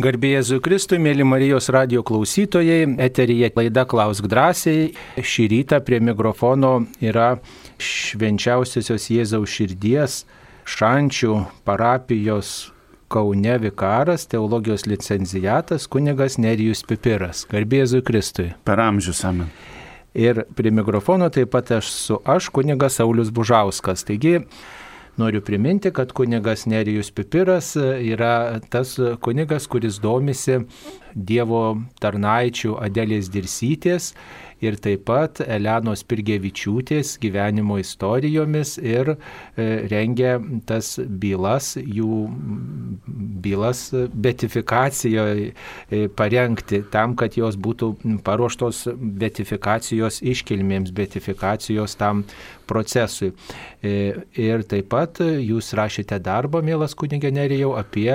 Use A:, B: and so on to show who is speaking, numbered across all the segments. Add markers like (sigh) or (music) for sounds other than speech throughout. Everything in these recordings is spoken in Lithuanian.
A: Garbėjai Jėzui Kristui, mėly Marijos radio klausytojai, eterija laida Klausk drąsiai. Šį rytą prie mikrofono yra švenčiausiosios Jėzaus širdies šančių parapijos Kaune vikaras, teologijos licencijatas, kunigas Nerijus Pipiras. Garbėjai Jėzui Kristui.
B: Per amžius amen.
A: Ir prie mikrofono taip pat aš su aš, kunigas Saulis Bužauskas. Taigi, Noriu priminti, kad kunigas Nerijus Pipiras yra tas kunigas, kuris domisi Dievo tarnaičių Adelės Dirsytės ir taip pat Elenos Pirgevičiūtės gyvenimo istorijomis ir e, rengia tas bylas, jų bylas betifikacijoje e, parengti tam, kad jos būtų paruoštos betifikacijos iškilmėms, betifikacijos tam procesui. E, ir taip pat jūs rašėte darbą, mielas kunigė Nerijau, apie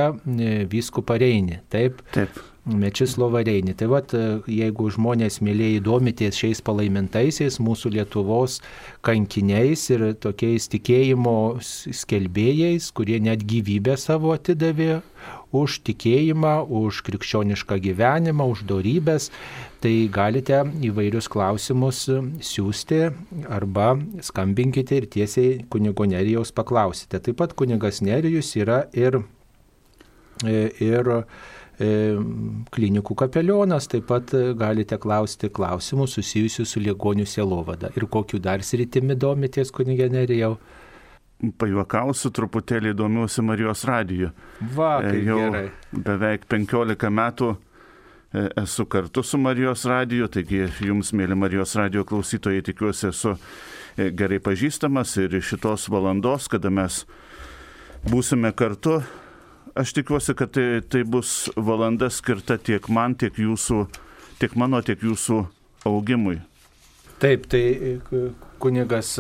A: vyskupą Reinį. Taip?
B: Taip.
A: Mečislovą Reinį. Tai vad, jeigu žmonės mėlyje įdomitės šiais palaimintaisiais mūsų Lietuvos kankiniais ir tokiais tikėjimo skelbėjais, kurie net gyvybę savo atidavė už tikėjimą, už krikščionišką gyvenimą, už darybės, tai galite įvairius klausimus siūsti arba skambinkite ir tiesiai kunigo Nerijaus paklausite. Taip pat kunigas Nerijus yra ir, ir E, klinikų kapelionas, taip pat galite klausti klausimų susijusių su ligonių sielovada. Ir kokiu dar sritimi domitės, kunigė Nerijau?
B: Pajuokausiu, truputėlį domiuosi Marijos radiju.
A: Va,
B: E, Jau
A: gerai.
B: beveik 15 metų e, esu kartu su Marijos radiju, taigi jums, mėly Marijos radijo klausytojai, tikiuosi esu e, gerai pažįstamas ir šitos valandos, kada mes būsime kartu, aš tikiuosi, kad tai, tai bus valanda skirta tiek man, tiek jūsų, tiek mano, tiek jūsų augimui.
A: Taip, tai kunigas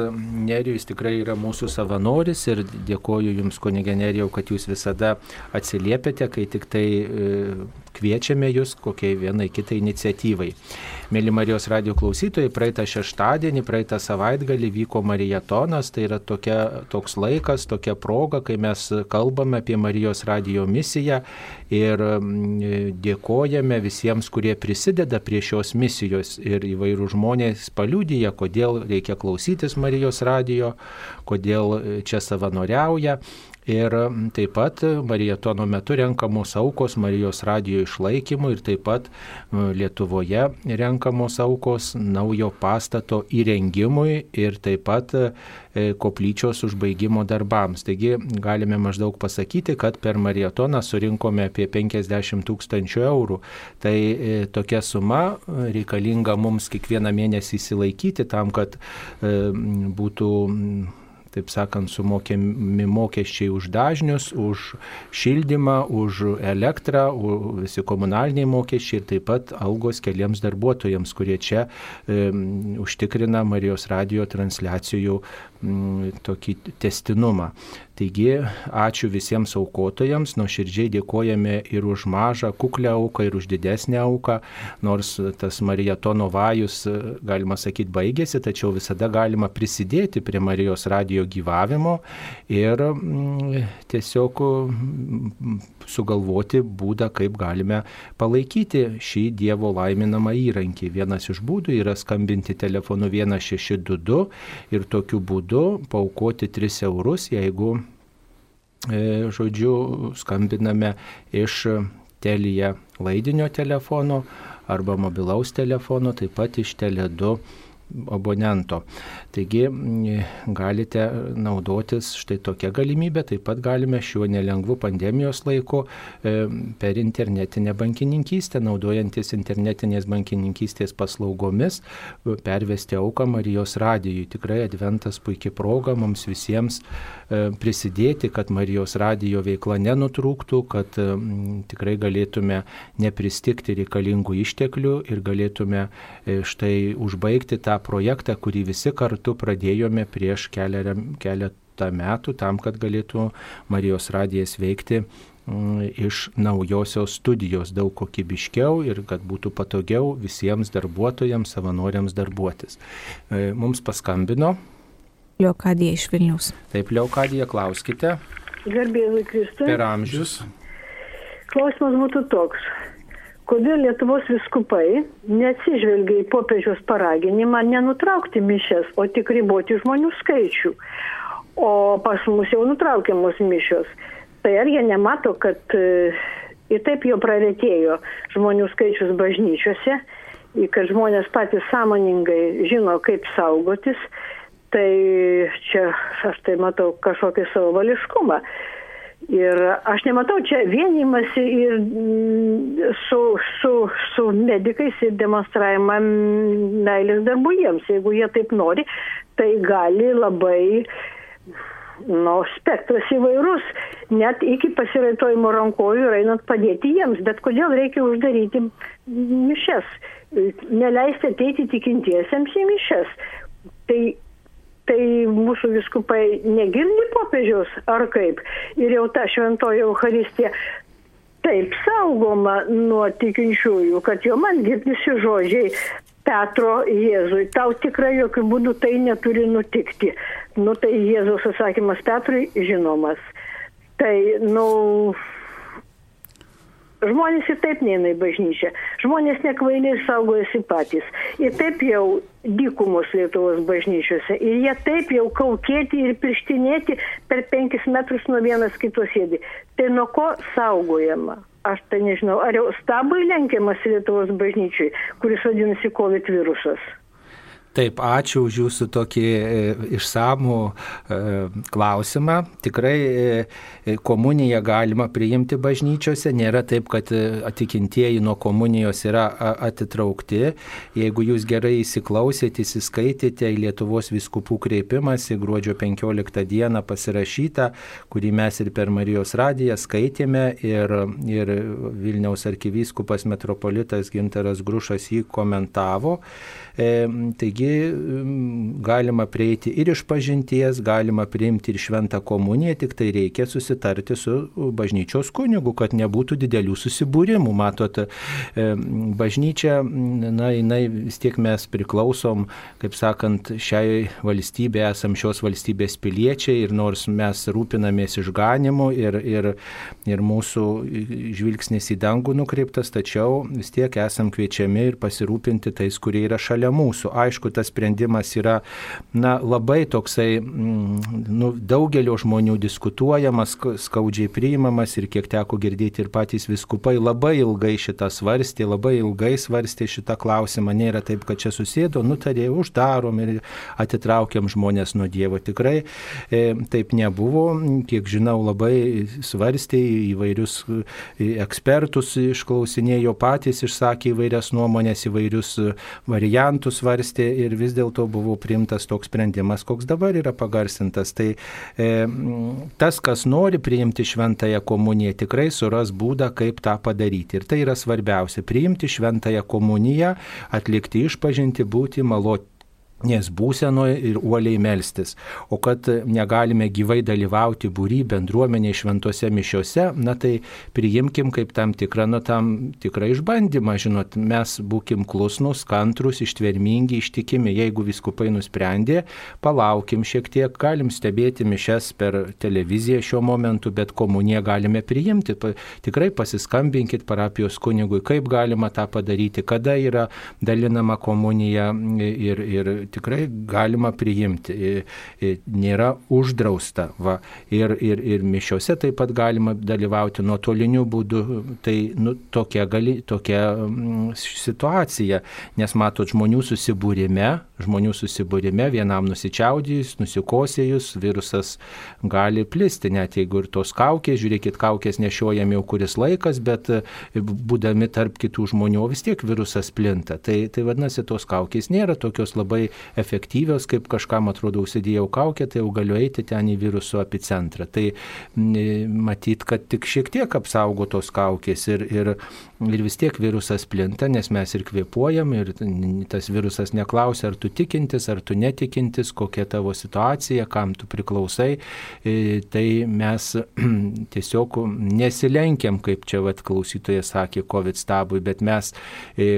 A: Nerijus tikrai yra mūsų savanoris ir dėkoju Jums, kunigė Nerijau, kad Jūs visada atsiliepėte, kai tik tai e, kviečiame Jūs kokiai vienai kitai iniciatyvai. Mėly Marijos radio klausytojai, praeitą šeštadienį, praeitą savaitgalį vyko Marijatonas, tai yra tokia, toks laikas, tokia proga, kai mes kalbame apie Marijos radio misiją ir mm, dėkojame visiems, kurie prisideda prie šios misijos ir įvairių žmonės paliudyja, kodėl reikia klausytis Marijos radio, kodėl čia savanoriauja. Ir taip pat Marijatono metu renkamos aukos Marijos radijo išlaikymui ir taip pat Lietuvoje renkamos aukos naujo pastato įrengimui ir taip pat koplyčios užbaigimo darbams. Taigi galime maždaug pasakyti, kad per Marijatoną surinkome apie 50 tūkstančių eurų. Tai tokia suma reikalinga mums kiekvieną mėnesį įsilaikyti tam, kad būtų taip sakant, sumokėmi mokesčiai už dažnius, už šildymą, už elektrą, visi komunaliniai mokesčiai ir taip pat algos keliams darbuotojams, kurie čia e, užtikrina Marijos radio transliacijų m, tokį testinumą. Taigi, ačiū visiems aukotojams, nuoširdžiai dėkojame ir už mažą, kuklę auką, ir už didesnę auką, nors tas Marijatono vajus, galima sakyti, baigėsi, tačiau visada galima prisidėti prie Marijos radio gyvavimo ir mm, tiesiog mm, sugalvoti būdą, kaip galime palaikyti šį Dievo laiminamą įrankį. Vienas iš būdų yra skambinti telefonu 1622 ir tokiu būdu paukoti 3 eurus, jeigu, e, žodžiu, skambiname iš telija laidinio telefono arba mobilaus telefono, taip pat iš tele2 abonento. Taigi galite naudotis štai tokia galimybė, taip pat galime šiuo nelengvu pandemijos laiku e, per internetinę bankininkystę, naudojantis internetinės bankininkystės paslaugomis, pervesti auką Marijos radijui. Tikrai adventas puikia proga mums visiems prisidėti, kad Marijos radijo veikla nenutrūktų, kad tikrai galėtume nepristikti reikalingų išteklių ir galėtume e, štai užbaigti tą projektą, kurį visi kartu pradėjome prieš keletą metų, tam, kad galėtų Marijos radijas veikti iš naujosios studijos daug kokybiškiau ir kad būtų patogiau visiems darbuotojams, savanoriams darbuotis. Mums paskambino.
C: Leokadija iš Vilnius.
A: Taip, Leokadija, klauskite.
D: Garbėzui Kristui.
A: Per amžius.
D: klausimas būtų toks. Kodėl Lietuvos viskupai neatsižvelgia į popiežiaus paraginimą nenutraukti mišes, o tik riboti žmonių skaičių? O pas mus jau nutraukiamos mišios. Tai ar jie nemato, kad e, ir taip jau praretėjo žmonių skaičius bažnyčiose, kad žmonės patys sąmoningai žino, kaip saugotis, tai čia aš tai matau kažkokį savo vališkumą. Ir aš nematau čia vienimasi ir mm, su, su, su medikais ir demonstravimą meilės darbų jiems. Jeigu jie taip nori, tai gali labai, nu, spektras įvairus, net iki pasiraitojimo rankojų ir einant padėti jiems. Bet kodėl reikia uždaryti mišes? Neleisti ateiti tikintiesiems į mišes. Tai tai mūsų viskupai negirdi popiežiaus ar kaip. Ir jau ta šventoji Euharistija taip saugoma nuo tikinčiųjų, kad jau man girdisi žodžiai Petro Jėzui. Tau tikrai jokių būdų tai neturi nutikti. Nu tai Jėzaus atsakymas Petrui žinomas. Tai, nu, Žmonės ir taip neina į bažnyčią. Žmonės nekvailiai saugojasi patys. Ir taip jau dykumos Lietuvos bažnyčiose. Ir jie taip jau kaukėti ir pirštinėti per penkis metrus nuo vienas kitos sėdi. Tai nuo ko saugojama? Aš tai nežinau, ar jau stabai lenkiamas Lietuvos bažnyčiai, kuris vadinasi COVID virusas.
A: Taip, ačiū už jūsų tokį e, išsamų e, klausimą. Tikrai e, komuniją galima priimti bažnyčiose, nėra taip, kad atikintieji nuo komunijos yra atitraukti. Jeigu jūs gerai įsiklausėte, įsiskaitėte į Lietuvos viskupų kreipimąsi gruodžio 15 dieną pasirašytą, kurį mes ir per Marijos radiją skaitėme ir, ir Vilniaus arkivyskupas metropolitas Ginteras Grušas jį komentavo. E, taigi galima prieiti ir iš pažinties, galima priimti ir šventą komuniją, tik tai reikia susitarti su bažnyčios kunigu, kad nebūtų didelių susibūrimų. Matot, bažnyčia, na, jinai vis tiek mes priklausom, kaip sakant, šiai valstybė, esam šios valstybės piliečiai ir nors mes rūpinamės išganimu ir, ir, ir mūsų žvilgsnis į dangų nukreiptas, tačiau vis tiek esam kviečiami ir pasirūpinti tais, kurie yra šalia mūsų. Aišku, tas sprendimas yra na, labai toksai mm, nu, daugelio žmonių diskutuojamas, skaudžiai priimamas ir kiek teko girdėti ir patys viskupai labai ilgai šitą svarstė, labai ilgai svarstė šitą klausimą. Nėra taip, kad čia susėdo, nutarė, uždarom ir atitraukiam žmonės nuo Dievo. Tikrai e, taip nebuvo. Kiek žinau, labai svarstė įvairius e, ekspertus, išklausinėjo patys, išsakė įvairias nuomonės, įvairius variantus svarstė ir vis dėlto buvo priimtas toks sprendimas, koks dabar yra pagarsintas. Tai e, tas, kas nori priimti šventąją komuniją, tikrai suras būdą, kaip tą padaryti. Ir tai yra svarbiausia - priimti šventąją komuniją, atlikti išpažinti, būti maloti nes būsenoje ir uoliai melstis. O kad negalime gyvai dalyvauti būry bendruomenė šventose mišiose, na tai priimkim kaip tam tikrą, na tam tikrą išbandymą, žinot, mes būkim klusnus, kantrus, ištvermingi, ištikimi. Jeigu viskupai nusprendė, palaukim šiek tiek, galim stebėti mišes per televiziją šiuo momentu, bet komuniją galime priimti. Tikrai pasiskambinkit parapijos kunigui, kaip galima tą padaryti, kada yra dalinama komunija ir, ir tikrai galima priimti, nėra uždrausta. Va. Ir, ir, ir mišiuose taip pat galima dalyvauti nuotoliniu būdu. Tai nu, tokia, gali, tokia mm, situacija, nes matot žmonių susibūrime, žmonių susibūrime vienam nusičiaudėjus, nusikosėjus, virusas gali plisti, net jeigu ir tos kaukės, žiūrėkit, kaukės nešiojami jau kuris laikas, bet būdami tarp kitų žmonių vis tiek virusas plinta. Tai, tai vadinasi, tos kaukės nėra tokios labai efektyvios, kaip kažkam atrodo užsidėjau kaukę, tai jau galiu eiti ten į viruso epicentrą. Tai matyt, kad tik šiek tiek apsaugo tos kaukės ir, ir, ir vis tiek virusas plinta, nes mes ir kvepuojam ir tas virusas neklausia, ar tu tikintis, ar tu netikintis, kokia tavo situacija, kam tu priklausai. E, tai mes (clears throat) tiesiog nesilenkiam, kaip čia vat, klausytojas sakė, COVID stabui, bet mes e,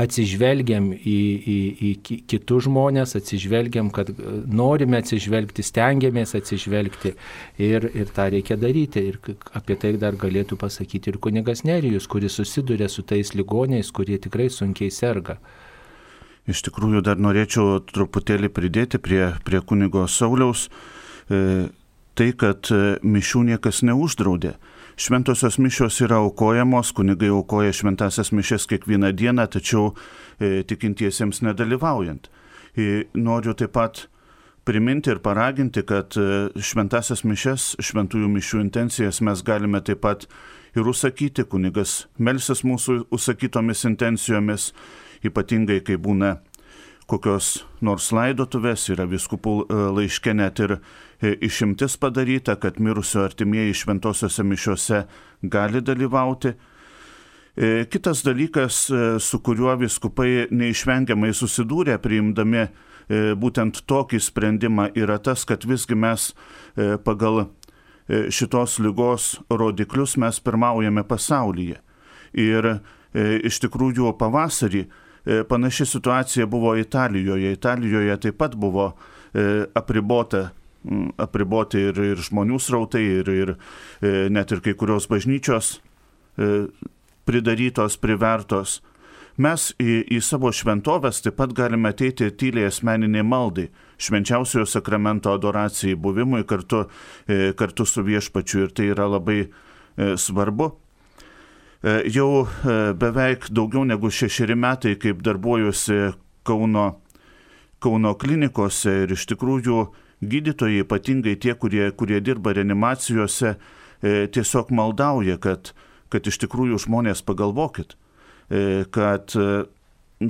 A: atsižvelgiam į, į, į kitus žmonės, atsižvelgiam, kad norime atsižvelgti, stengiamės atsižvelgti ir, ir tą reikia daryti. Ir apie tai dar galėtų pasakyti ir kunigas Nerijus, kuris susiduria su tais ligoniais, kurie tikrai sunkiai serga.
B: Iš tikrųjų, dar norėčiau truputėlį pridėti prie, prie kunigo Sauliaus e, tai, kad e, mišių niekas neuždraudė. Šventosios mišios yra aukojamos, kunigai aukoja šventasias mišes kiekvieną dieną, tačiau e, tikintiesiems nedalyvaujant. E, noriu taip pat priminti ir paraginti, kad e, šventasias mišes, šventųjų mišių intencijas mes galime taip pat ir užsakyti, kunigas melsis mūsų užsakytomis intencijomis, ypatingai kai būna kokios nors laidotuvės, yra viskupų e, laiške net ir e, išimtis padaryta, kad mirusio artimieji šventosiuose mišiuose gali dalyvauti. E, kitas dalykas, su kuriuo viskupai neišvengiamai susidūrė priimdami būtent tokį sprendimą, yra tas, kad visgi mes pagal šitos lygos rodiklius mes pirmaujame pasaulyje. Ir iš tikrųjų pavasarį panaši situacija buvo Italijoje. Italijoje taip pat buvo e, apribota apriboti ir, ir žmonių srautai, ir, ir e, net ir kai kurios bažnyčios pridarytos, privertos. Mes į, į savo šventovės taip pat galime ateiti tyliai asmeniniai maldai, švenčiausiojo sakramento adoracijai, buvimui kartu, kartu su viešpačiu ir tai yra labai svarbu. E, jau e, beveik daugiau negu šešeri metai, kaip darbuojuosi Kauno, Kauno klinikose ir iš tikrųjų gydytojai, ypatingai tie, kurie, kurie dirba reanimacijose, e, tiesiog maldauja, kad, kad iš tikrųjų žmonės pagalvokit, kad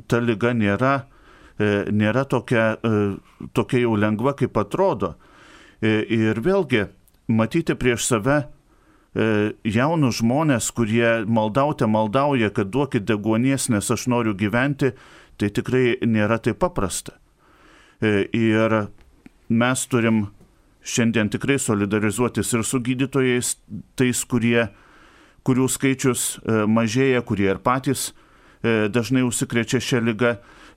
B: ta lyga nėra, nėra tokia, tokia jau lengva, kaip atrodo. Ir vėlgi, matyti prieš save jaunus žmonės, kurie maldaute maldauja, kad duokit deguonies, nes aš noriu gyventi, tai tikrai nėra taip paprasta. E, ir mes turim šiandien tikrai solidarizuotis ir su gydytojais, tais, kurie, kurių skaičius e, mažėja, kurie ir patys dažnai užsikrečia šią lygą.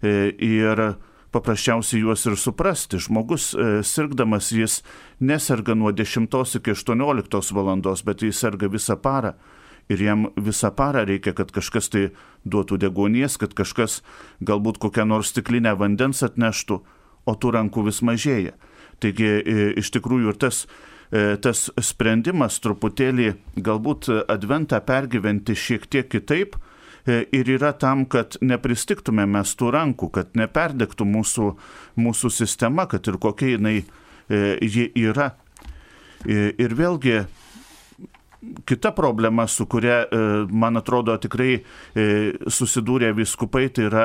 B: Ir paprasčiausiai juos ir suprasti. Žmogus e, sirgdamas jis neserga nuo 10 iki 18 valandos, bet jis serga visą parą. Ir jam visą parą reikia, kad kažkas tai duotų degonės, kad kažkas galbūt kokią nors stiklinę vandens atneštų, o tų rankų vis mažėja. Taigi e, iš tikrųjų ir tas, e, tas sprendimas truputėlį galbūt adventą pergyventi šiek tiek kitaip, ir yra tam, kad nepristiktume mes tų rankų, kad neperdegtų mūsų, mūsų sistema, kad ir kokia jinai e, ji yra. E, ir vėlgi kita problema, su kuria, man atrodo, tikrai susidūrė viskupai, tai yra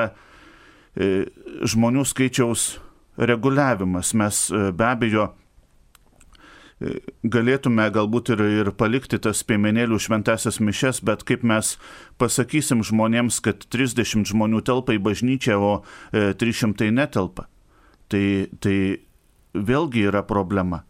B: žmonių skaičiaus reguliavimas. Mes be abejo galėtume galbūt ir, ir palikti tas piemenėlių šventasias mišes, bet kaip mes pasakysim žmonėms, kad 30 žmonių telpa į bažnyčią, o 300 e, netelpa. Tai, tai vėlgi yra problema.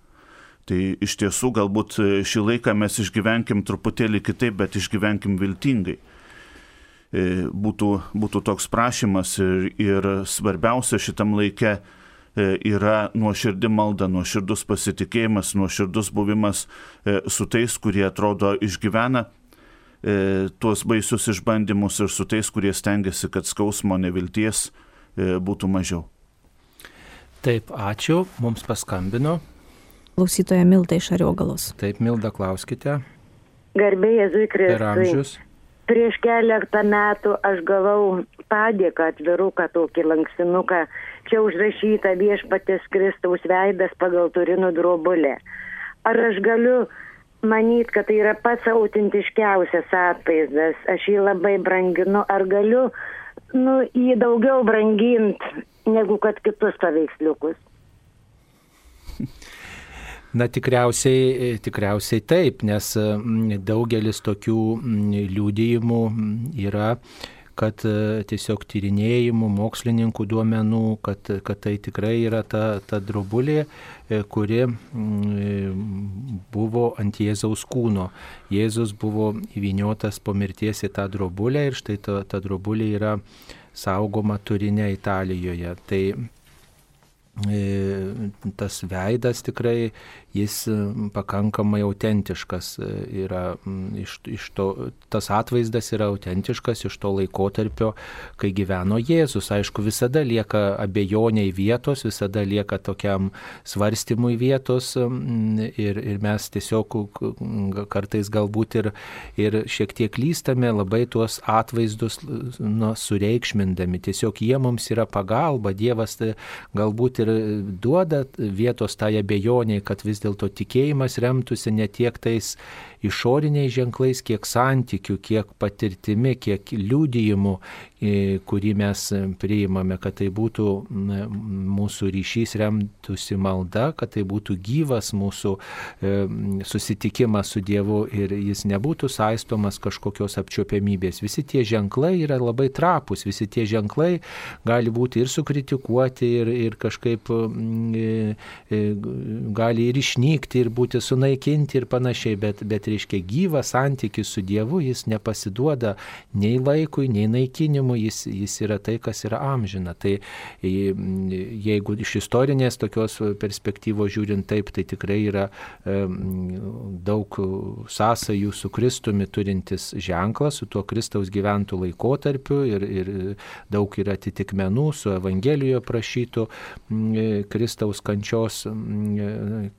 B: Tai iš tiesų galbūt šį laiką mes išgyvenkim truputėlį kitaip, bet išgyvenkim viltingai. E, būtų, būtų toks prašymas ir, ir svarbiausia šitam laikė E, yra nuoširdi malda, nuoširdus pasitikėjimas, nuoširdus buvimas e, su tais, kurie atrodo išgyvena e, tuos baisius išbandymus ir su tais, kurie stengiasi, kad skausmo nevilties būtų mažiau.
A: Taip, ačiū, mums paskambino.
C: Klausytoja Milda iš Ariogalos.
A: Taip, Milda, klauskite.
E: Garbėjai Jėzui Kristui.
A: Per amžius.
E: Prieš keletą metų aš gavau padėką atviruką, tokį lankstinuką čia užrašyta viešpatės Kristaus veidas pagal turinų drobulę. Ar aš galiu manyti, kad tai yra pats autentiškiausias atvaizdas, aš jį labai branginu, ar galiu nu, jį daugiau branginti negu kad kitus paveiksliukus? (laughs)
A: Na tikriausiai, tikriausiai taip, nes daugelis tokių liūdėjimų yra kad tiesiog tyrinėjimų, mokslininkų duomenų, kad, kad tai tikrai yra ta, ta drobulė, kuri buvo ant Jėzaus kūno. Jėzus buvo įviniotas po mirties į tą drobulę ir štai ta, ta drobulė yra saugoma turinė Italijoje. Tai tas veidas tikrai jis pakankamai autentiškas yra, iš, iš to, tas atvaizdas yra autentiškas iš to laikotarpio, kai gyveno Jėzus. Aišku, visada lieka abejoniai vietos, visada lieka tokiam svarstymui vietos ir, ir mes tiesiog kartais galbūt ir, ir šiek tiek lystame labai tuos atvaizdus nu, sureikšmindami. Tiesiog jie mums yra pagalba, Dievas tai galbūt ir duoda vietos tai abejoniai, kad vis dėlto tikėjimas remtųsi ne tiek tais išoriniais ženklais, kiek santykių, kiek patirtimi, kiek liūdėjimų, kurį mes priimame, kad tai būtų mūsų ryšys remtųsi malda, kad tai būtų gyvas mūsų susitikimas su Dievu ir jis nebūtų saistomas kažkokios apčiopiamybės. Visi tie ženklai yra labai trapus, visi tie ženklai gali būti ir sukritikuoti, ir, ir kažkaip gali ir išnykti, ir būti sunaikinti ir panašiai, bet, bet reiškia gyvas santykis su Dievu, jis nepasiduoda nei laikui, nei naikinimui, jis, jis yra tai, kas yra amžina. Tai jeigu iš istorinės tokios perspektyvos žiūrint taip, tai tikrai yra daug sąsajų su Kristumi turintis ženklas, su tuo Kristaus gyventų laikotarpiu ir, ir daug yra atitikmenų su Evangelijoje prašytų Kristaus kančios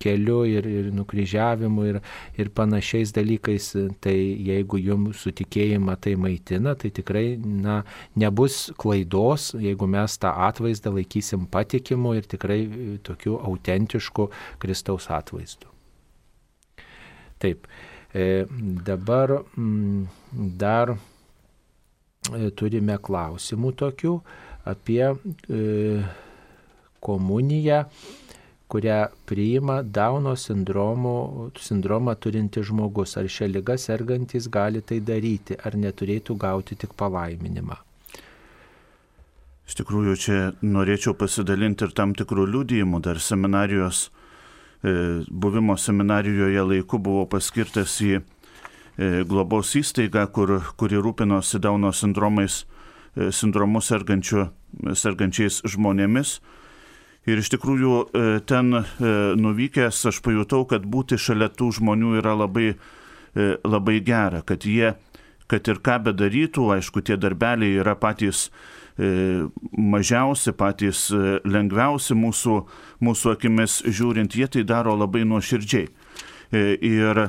A: keliu ir, ir nukryžiavimu ir, ir panašiais dalykais, tai jeigu jums sutikėjimą tai maitina, tai tikrai na, nebus klaidos, jeigu mes tą atvaizdą laikysim patikimu ir tikrai tokiu autentišku Kristaus atvaizdu. Taip, e, dabar m, dar e, turime klausimų tokių apie e, komuniją kurią priima Dauno sindromo, sindromą turintis žmogus. Ar šią lygą sergantis gali tai daryti, ar neturėtų gauti tik palaiminimą.
B: Iš tikrųjų, čia norėčiau pasidalinti ir tam tikrų liūdėjimų. Dar seminarijos, e, buvimo seminarijoje laiku buvo paskirtas į e, globos įstaigą, kur, kuri rūpinosi Dauno sindromais, e, sindromu sergančiais žmonėmis. Ir iš tikrųjų e, ten e, nuvykęs aš pajutau, kad būti šalia tų žmonių yra labai, e, labai gera, kad jie, kad ir ką bedarytų, aišku, tie darbeliai yra patys mažiausi, patys lengviausi mūsų, mūsų akimis žiūrint, jie tai daro labai nuoširdžiai. Ir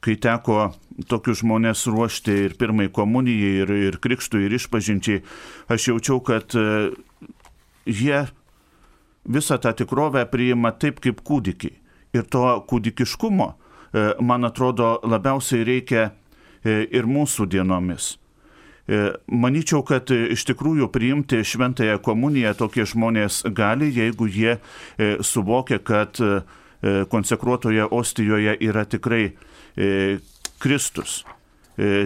B: kai teko tokius žmonės ruošti ir pirmai komunijai, ir, ir krikštui, ir išpažinčiai, aš jaučiau, kad jie visą tą tikrovę priima taip kaip kūdikiai. Ir to kūdikiškumo, e, man atrodo, labiausiai reikia e, ir mūsų dienomis. E, Maničiau, kad iš tikrųjų priimti šventąją komuniją tokie žmonės gali, jeigu jie suvokia, kad konsekruotoje ostijoje yra tikrai Kristus,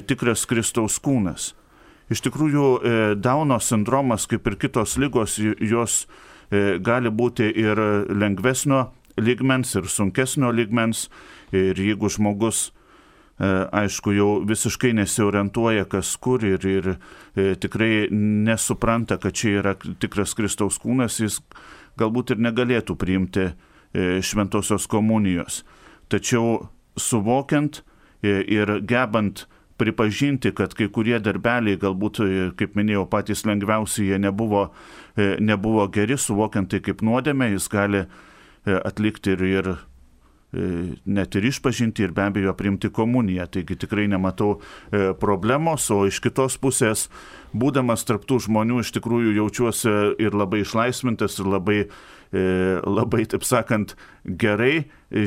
B: tikras Kristaus kūnas. Iš tikrųjų, Dauno sindromas, kaip ir kitos lygos, jos gali būti ir lengvesnio lygmens, ir sunkesnio lygmens. Ir jeigu žmogus, e, aišku, jau visiškai nesiorientuoja, kas kur ir, ir e, tikrai nesupranta, kad čia yra tikras Kristaus kūnas, jis galbūt ir negalėtų priimti šventosios komunijos. Tačiau suvokiant ir gebant pripažinti, kad kai kurie darbeliai, galbūt, e, kaip minėjau, patys lengviausi, jie nebuvo, e, nebuvo geri, suvokiant tai kaip nuodėmė, jis gali e, atlikti ir, ir net ir išpažinti ir be abejo priimti komuniją. Taigi tikrai nematau problemos, o iš kitos pusės, būdamas tarptų žmonių, iš tikrųjų jaučiuosi ir labai išlaisvintas, ir labai E, labai, taip sakant, gerai, e,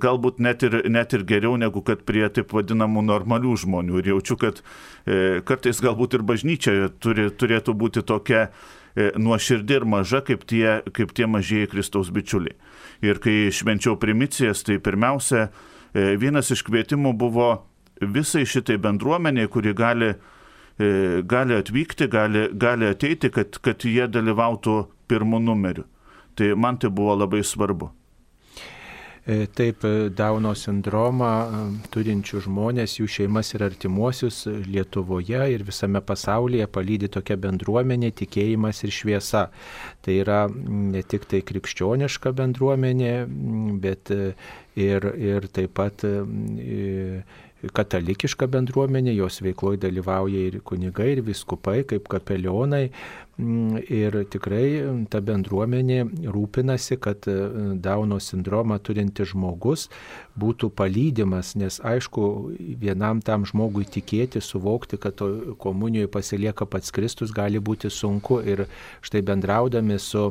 B: galbūt net ir, net ir geriau negu kad prie taip vadinamų normalių žmonių. Ir jaučiu, kad e, kartais galbūt ir bažnyčia turi, turėtų būti tokia nuoširdį ir maža kaip tie, kaip tie mažieji Kristaus bičiuliai. Ir kai švenčiau primicijas, tai pirmiausia, vienas iš kvietimų buvo visai šitai bendruomeniai, kuri gali gali atvykti, gali, gali ateiti, kad, kad jie dalyvautų pirmų numerių. Tai man tai buvo labai svarbu.
A: E, taip, e, Dauno sindromą e, turinčių žmonės, jų šeimas ir artimuosius Lietuvoje ir visame pasaulyje palydi tokia bendruomenė, tikėjimas ir šviesa. Tai yra ne tik tai krikščioniška bendruomenė, bet ir, ir taip pat katalikiška bendruomenė, jos veikloje dalyvauja ir kunigai, ir viskupai, kaip kapelionai, ir tikrai mm, ta bendruomenė rūpinasi, kad e, Dauno sindromą turintis žmogus būtų palydimas, nes aišku, vienam tam žmogui tikėti, suvokti, kad komunijoje pasilieka pats Kristus, gali būti sunku. Ir štai bendraudami su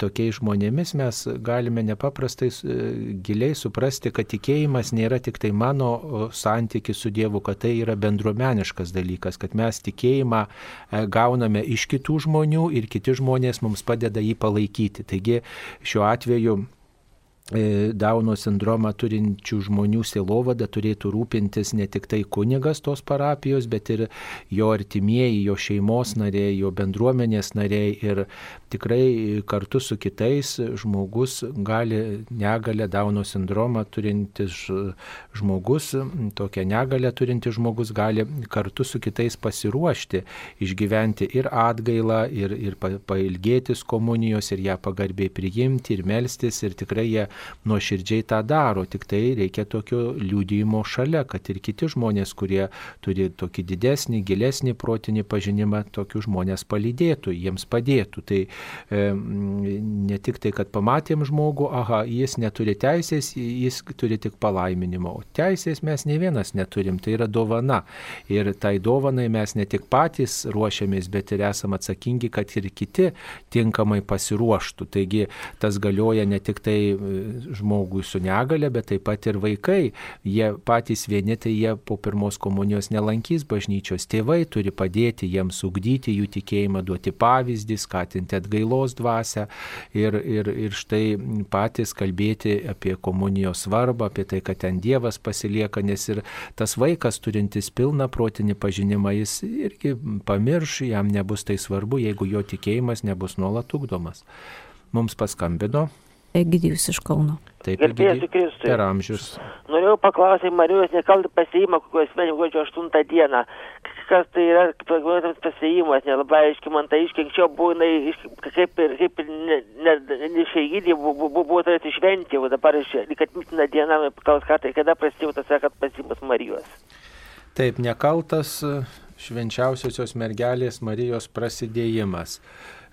A: tokiais žmonėmis mes galime nepaprastai e, giliai suprasti, kad tikėjimas nėra tik tai mano santykis su Dievu, kad tai yra bendruomeniškas dalykas, kad mes tikėjimą e, gauname iš kitų žmonių žmonių ir kiti žmonės mums padeda jį palaikyti. Taigi šiuo atveju E, Dauno sindromą turinčių žmonių silovada turėtų rūpintis ne tik tai kunigas tos parapijos, bet ir jo artimieji, jo šeimos nariai, jo bendruomenės nariai. Ir tikrai kartu su kitais žmogus gali negalę Dauno sindromą turintis žmogus, tokią negalę turintis žmogus gali kartu su kitais pasiruošti, išgyventi ir atgailą, ir, ir pailgėtis komunijos, ir ją pagarbiai priimti, ir melstis, ir tikrai jie nuoširdžiai tą daro, tik tai reikia tokio liūdėjimo šalia, kad ir kiti žmonės, kurie turi tokį didesnį, gilesnį protinį pažinimą, tokius žmonės palydėtų, jiems padėtų. Tai ne tik tai, kad pamatėm žmogų, aha, jis neturi teisės, jis turi tik palaiminimo. O teisės mes ne vienas neturim, tai yra dovana. Ir tai dovanai mes ne tik patys ruošiamės, bet ir esame atsakingi, kad ir kiti tinkamai pasiruoštų. Taigi tas galioja ne tik tai žmogui su negale, bet taip pat ir vaikai. Jie patys vieni, tai jie po pirmos komunijos nelankys bažnyčios. Tėvai turi padėti jiems ugdyti jų tikėjimą, duoti pavyzdį, skatinti atgailos dvasę ir, ir, ir štai patys kalbėti apie komunijos svarbą, apie tai, kad ten Dievas pasilieka, nes ir tas vaikas turintis pilną protinį pažinimą, jis irgi pamirš, jam nebus tai svarbu, jeigu jo tikėjimas nebus nuolat ugdomas. Mums paskambino
C: Egidijus iš Kauno.
A: Taip,
F: Gerbėsiu Kristui.
A: Per amžius.
F: Norėjau paklausyti Marijos nekaltą pasėjimą, kokios mėnesio gruodžio 8 dieną. Kas tai yra pagalvotas pasėjimas, nelabai aiškiai man tai aiškiai, anksčiau buvo, jinai, kaip ir, kaip ir ne, ne, ne išeigydė, buvo, buvo tarsi šventė, o dabar, kad mitina diena, klaus kartai, kada prasidėjo tas, kad pasėjimas Marijos.
A: Taip, nekaltas švenčiausiosios mergelės Marijos prasidėjimas.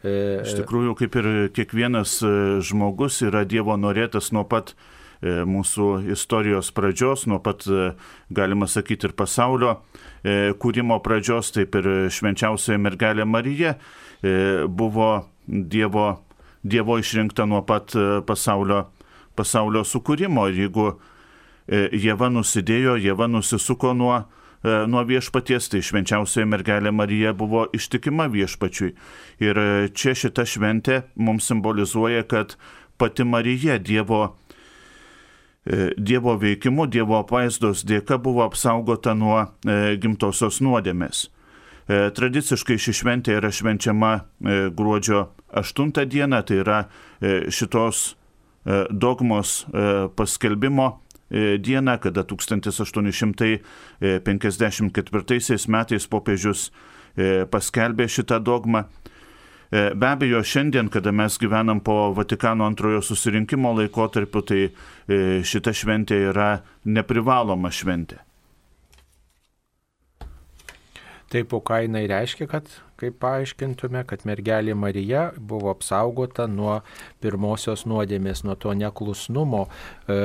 B: E, Iš tikrųjų, kaip ir kiekvienas e, žmogus yra Dievo norėtas nuo pat e, mūsų istorijos pradžios, nuo pat, galima sakyti, ir pasaulio kūrimo pradžios, taip ir švenčiausioji mergelė Marija buvo Dievo, dievo išrinkta nuo pat pasaulio, pasaulio sukūrimo. Ir jeigu Jėva nusidėjo, Jėva nusisuko nuo E, nuo viešpaties, tai švenčiausioji mergelė Marija buvo ištikima viešpačiui. Ir e, čia šita šventė mums simbolizuoja, kad pati Marija Dievo, e, dievo veikimu, Dievo apvaizdos dėka buvo apsaugota nuo gimtosios nuodėmės. Tradiciškai ši šventė yra švenčiama gruodžio 8 dieną, tai yra šitos dogmos paskelbimo E, dieną, kada 1854 metais popiežius e, paskelbė šitą dogmą. E, be abejo, šiandien, kada mes gyvenam po Vatikano antrojo susirinkimo laikotarpiu, tai šita šventė yra neprivaloma šventė.
A: Taip, o ką jinai reiškia, kad kaip paaiškintume, kad mergelė Marija buvo apsaugota nuo pirmosios nuodėmės, nuo to neklusnumo, e,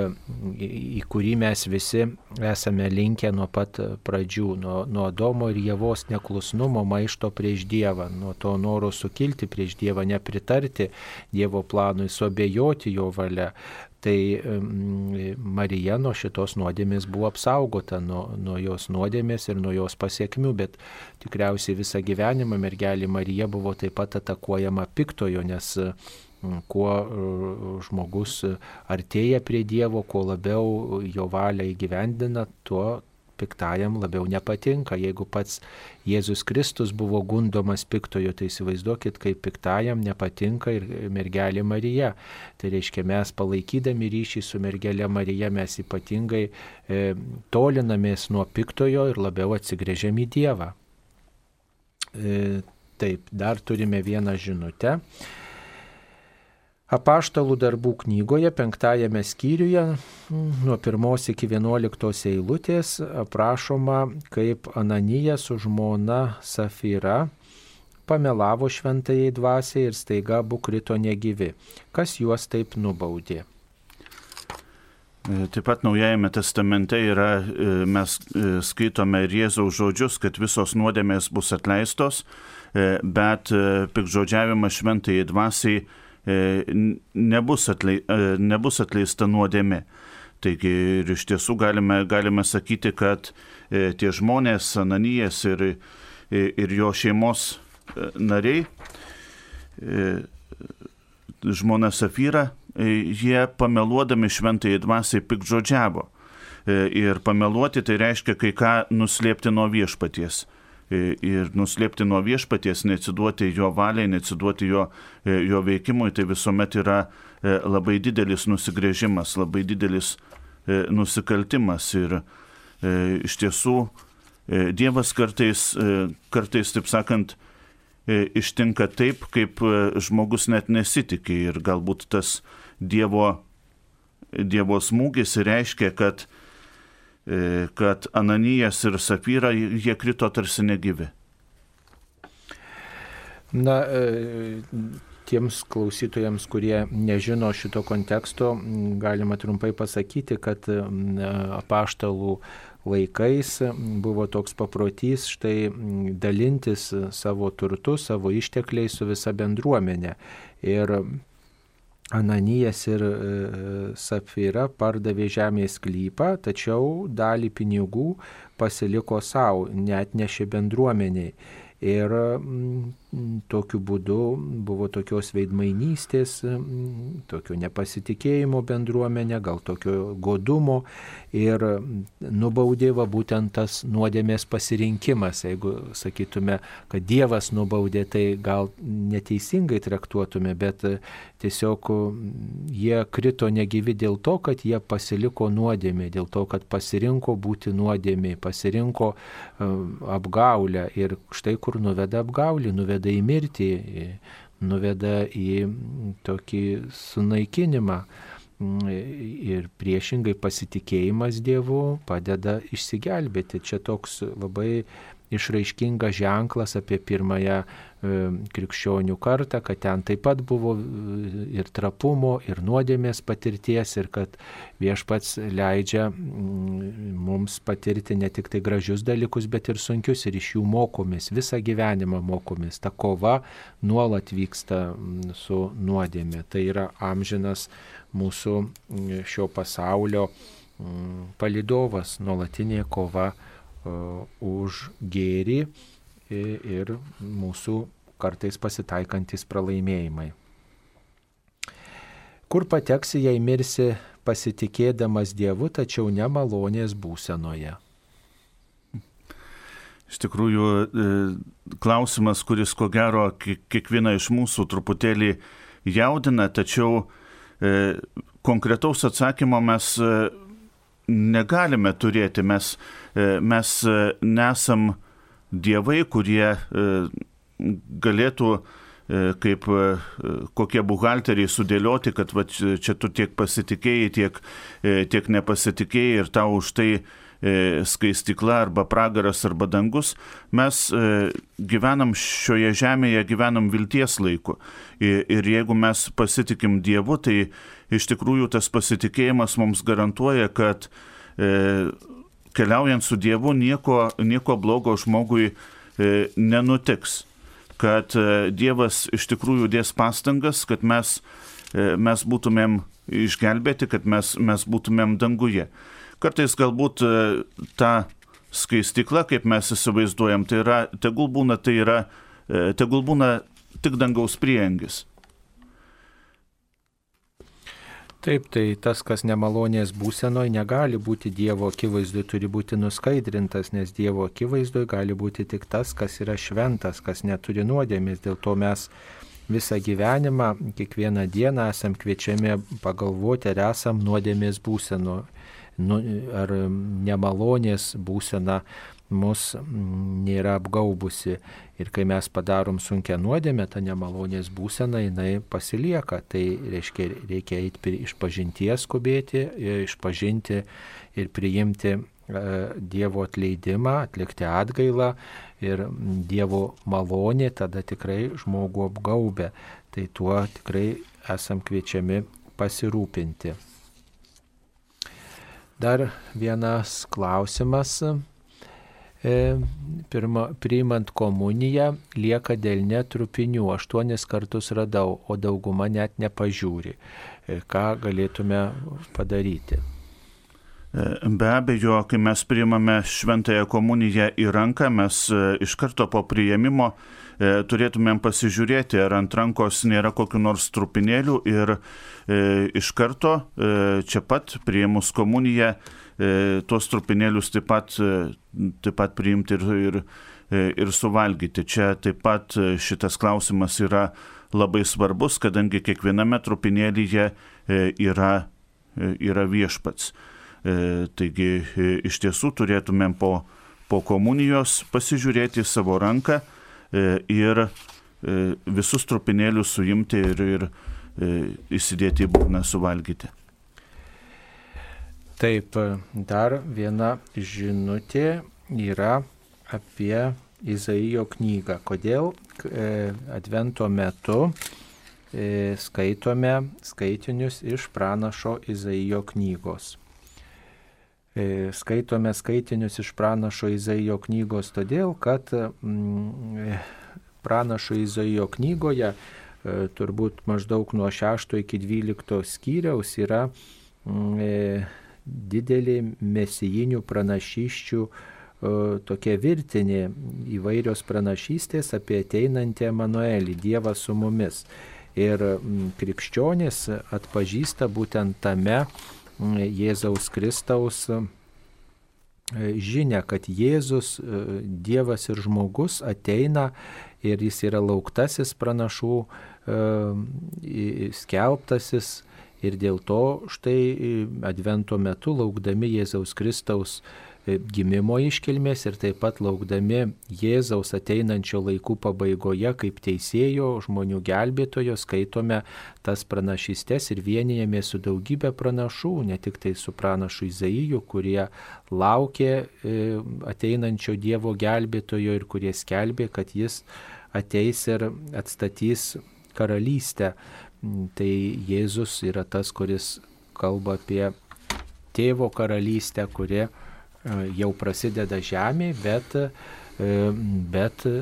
A: į kurį mes visi esame linkę nuo pat pradžių, nuo, nuo Domo ir Jėvos neklusnumo, maišto prieš Dievą, nuo to noro sukilti prieš Dievą, nepritarti Dievo planui, suabejoti jo valia, tai Marija nuo šitos nuodėmės buvo apsaugota, nuo, nuo jos nuodėmės ir nuo jos pasiekmių, bet tikriausiai visą gyvenimą mergelė Marija buvo taip pat atakuojama piktojo, nes kuo žmogus artėja prie Dievo, kuo labiau jo valią įgyvendina, tuo piktajam labiau nepatinka. Jeigu pats Jėzus Kristus buvo gundomas piktojo, tai įsivaizduokit, kaip piktajam nepatinka ir mergelė Marija. Tai reiškia, mes palaikydami ryšį su mergelė Marija, mes ypatingai e, tolinamės nuo piktojo ir labiau atsigrėžiam į Dievą. E, taip, dar turime vieną žinutę. Apaštalų darbų knygoje, penktajame skyriuje, nuo pirmos iki vienuoliktos eilutės aprašoma, kaip Ananija su žmona Safira pamelavo šventajai dvasiai ir staiga abu krito negyvi. Kas juos taip nubaudė?
B: E, taip pat Naujajame testamente yra, e, mes e, skaitome ir Jėzaus žodžius, kad visos nuodėmės bus atleistos, bet pikžodžiavimas šventai dvasiai nebus, atlei, e, nebus atleista nuodėmė. Taigi ir iš tiesų galime, galime sakyti, kad e, tie žmonės, Ananijas ir, ir jo šeimos nariai, žmona Safyra, jie pameluodami šventai dvasiai pikžodžiavo. Ir pameluoti tai reiškia kai ką nuslėpti nuo viešpaties ir nuslėpti nuo viešpaties, neatsiduoti jo valiai, neatsiduoti jo, e, jo veikimui, tai visuomet yra e, labai didelis nusigrėžimas, labai didelis e, nusikaltimas. Ir iš tiesų Dievas kartais, kartais taip sakant, ištinka taip, kaip žmogus net nesitikė ir galbūt tas Dievo, dievo smūgis reiškia, kad E, kad Ananijas ir Safyra jie krito tarsi negyvi.
A: Na, e, tiems klausytojams, kurie nežino šito konteksto, galima trumpai pasakyti, kad apaštalų laikais buvo toks paprotys štai dalintis savo turtu, savo ištekliais su visa bendruomenė. Ir Ananijas ir e, Safira pardavė žemės sklypą, tačiau dalį pinigų pasiliko savo, net nešė bendruomeniai. Ir mm, tokiu būdu buvo tokios veidmainystės, tokio nepasitikėjimo bendruomenė, gal tokio godumo ir nubaudė va būtent tas nuodėmės pasirinkimas. Jeigu sakytume, kad Dievas nubaudė, tai gal neteisingai traktuotume, bet tiesiog jie krito negyvi dėl to, kad jie pasiliko nuodėmė, dėl to, kad pasirinko būti nuodėmė, pasirinko apgaulę ir štai kur nuveda apgaulį, nuveda į mirtį, nuveda į tokį sunaikinimą. Ir priešingai pasitikėjimas Dievu padeda išsigelbėti. Čia toks labai išraiškingas ženklas apie pirmąją krikščionių kartą, kad ten taip pat buvo e, ir trapumo, ir nuodėmės patirties, ir kad viešpats leidžia mm, mums patirti ne tik tai gražius dalykus, bet ir sunkius, ir iš jų mokomės, visą gyvenimą mokomės. Ta kova nuolat vyksta mm, su nuodėmė. Tai yra amžinas mūsų mm, šio pasaulio palidovas, nuolatinė kova už gėrį ir mūsų kartais pasitaikantis pralaimėjimai. Kur pateksi, jei mirsi pasitikėdamas Dievu, tačiau ne malonės būsenoje?
B: Iš tikrųjų, e, klausimas, kuris ko gero kiekvieną iš mūsų truputėlį jaudina, tačiau e, konkretaus atsakymo mes e, negalime turėti. Mes, mes nesam dievai, kurie e, galėtų kaip kokie buhalteriai sudėlioti, kad va, čia tu tiek pasitikėjai, tiek, tiek nepasitikėjai ir tau už tai skaistikla arba pragaras arba dangus. Mes gyvenam šioje žemėje, gyvenam vilties laiku. Ir jeigu mes pasitikim Dievu, tai iš tikrųjų tas pasitikėjimas mums garantuoja, kad e, keliaujant su Dievu nieko, nieko blogo žmogui e, nenutiks. Kad e, Dievas iš tikrųjų dės pastangas, kad mes, e, mes būtumėm išgelbėti, kad mes, mes būtumėm danguje. Kartais galbūt ta skaistikla, kaip mes įsivaizduojam, tai yra, tegul būna, tai yra, tegul būna tik dangaus priengis.
A: Taip, tai tas, kas nemalonės būsenoje, negali būti Dievo akivaizdui, turi būti nuskaidrintas, nes Dievo akivaizdui gali būti tik tas, kas yra šventas, kas neturi nuodėmės. Dėl to mes visą gyvenimą, kiekvieną dieną esam kviečiami pagalvoti, ar esam nuodėmės būseno, nu, ar nemalonės būsena mus nėra apgaubusi. Ir kai mes padarom sunkę nuodėmę, ta nemalonės būsena jinai pasilieka. Tai reiškia, reikia eiti iš pažinties skubėti, išpažinti ir priimti e, Dievo atleidimą, atlikti atgailą ir Dievo malonė tada tikrai žmogų apgaubė. Tai tuo tikrai esam kviečiami pasirūpinti. Dar vienas klausimas E, pirma, priimant komuniją lieka dėl netrupinių, aštuonis kartus radau, o dauguma net nepažiūri. E, ką galėtume padaryti?
B: E, be abejo, kai mes priimame šventąją komuniją į ranką, mes iš karto po priėmimo turėtumėm pasižiūrėti, ar ant rankos nėra kokiu nors trupinėlių ir iš karto čia pat priėmus komuniją E, tuos trupinėlius taip pat, e, taip pat priimti ir, ir, e, ir suvalgyti. Čia taip pat šitas klausimas yra labai svarbus, kadangi kiekviename trupinėlyje yra, yra viešpats. Taigi iš tiesų turėtumėm po, po komunijos pasižiūrėti savo ranką ir visus trupinėlius suimti ir, ir įsidėti į būgną suvalgyti.
A: Taip, dar viena žinutė yra apie Izaijo knygą. Kodėl e, Advento metu e, skaitome skaitinius iš pranašo Izaijo knygos. E, skaitome skaitinius iš pranašo Izaijo knygos todėl, kad mm, pranašo Izaijo knygoje turbūt maždaug nuo 6 iki 12 skyriaus yra mm, didelė mesijinių pranašyščių tokia virtinė įvairios pranašystės apie ateinantį Emanuelį, Dievą su mumis. Ir krikščionis atpažįsta būtent tame Jėzaus Kristaus žinia, kad Jėzus, Dievas ir žmogus ateina ir jis yra lauktasis pranašų, skelbtasis Ir dėl to štai e, advento metu laukdami Jėzaus Kristaus e, gimimo iškilmės ir taip pat laukdami Jėzaus ateinančio laikų pabaigoje kaip teisėjo, žmonių gelbėtojo, skaitome tas pranašystės ir vienijame su daugybė pranašų, ne tik tai su pranašu Izaiju, kurie laukė e, ateinančio Dievo gelbėtojo ir kurie skelbė, kad jis ateis ir atstatys karalystę Tai Jėzus yra tas, kuris kalba apie tėvo karalystę, kuri e, jau prasideda žemėje, bet, e, bet e,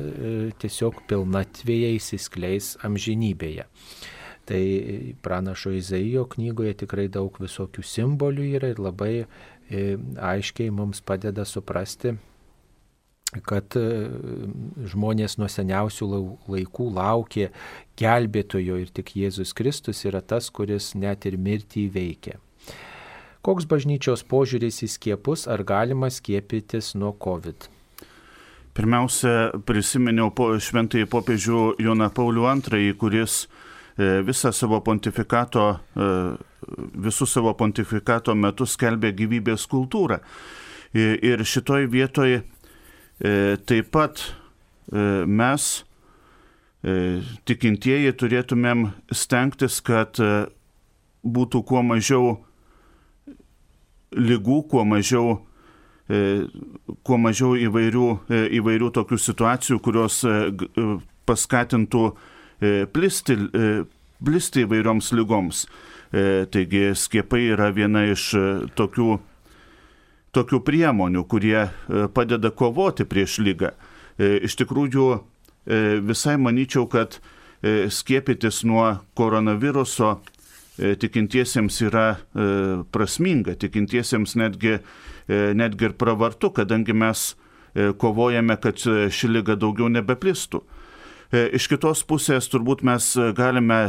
A: tiesiog pilnatvėje įsiskleis amžinybėje. Tai pranašo Izaijo knygoje tikrai daug visokių simbolių yra ir labai aiškiai mums padeda suprasti, kad e, žmonės nuo seniausių laikų laukė gelbėtojo ir tik Jėzus Kristus yra tas, kuris net ir mirtį įveikia. Koks bažnyčios požiūris į skiepus, ar galima skiepytis nuo COVID?
B: Pirmiausia, prisiminiau po šventąjį popiežių Joną Paulių II, kuris e, visą savo pontifikato, e, visų savo pontifikato metu skelbė gyvybės kultūrą. Ir šitoj vietoje E, taip pat e, mes, e, tikintieji, turėtumėm stengtis, kad būtų kuo mažiau lygų, kuo mažiau, kuo mažiau įvairių, įvairių tokių situacijų, kurios paskatintų plisti, plisti įvairioms lygoms. Taigi skiepai yra viena iš tokių tokių priemonių, kurie e, padeda kovoti prieš lygą. E, iš tikrųjų, e, visai manyčiau, kad skiepytis nuo koronaviruso tikintiesiems yra prasminga, tikintiesiems netgi, netgi ir pravartu, kadangi mes kovojame, kad ši lyga daugiau nebeplistų. Iš kitos pusės turbūt mes galime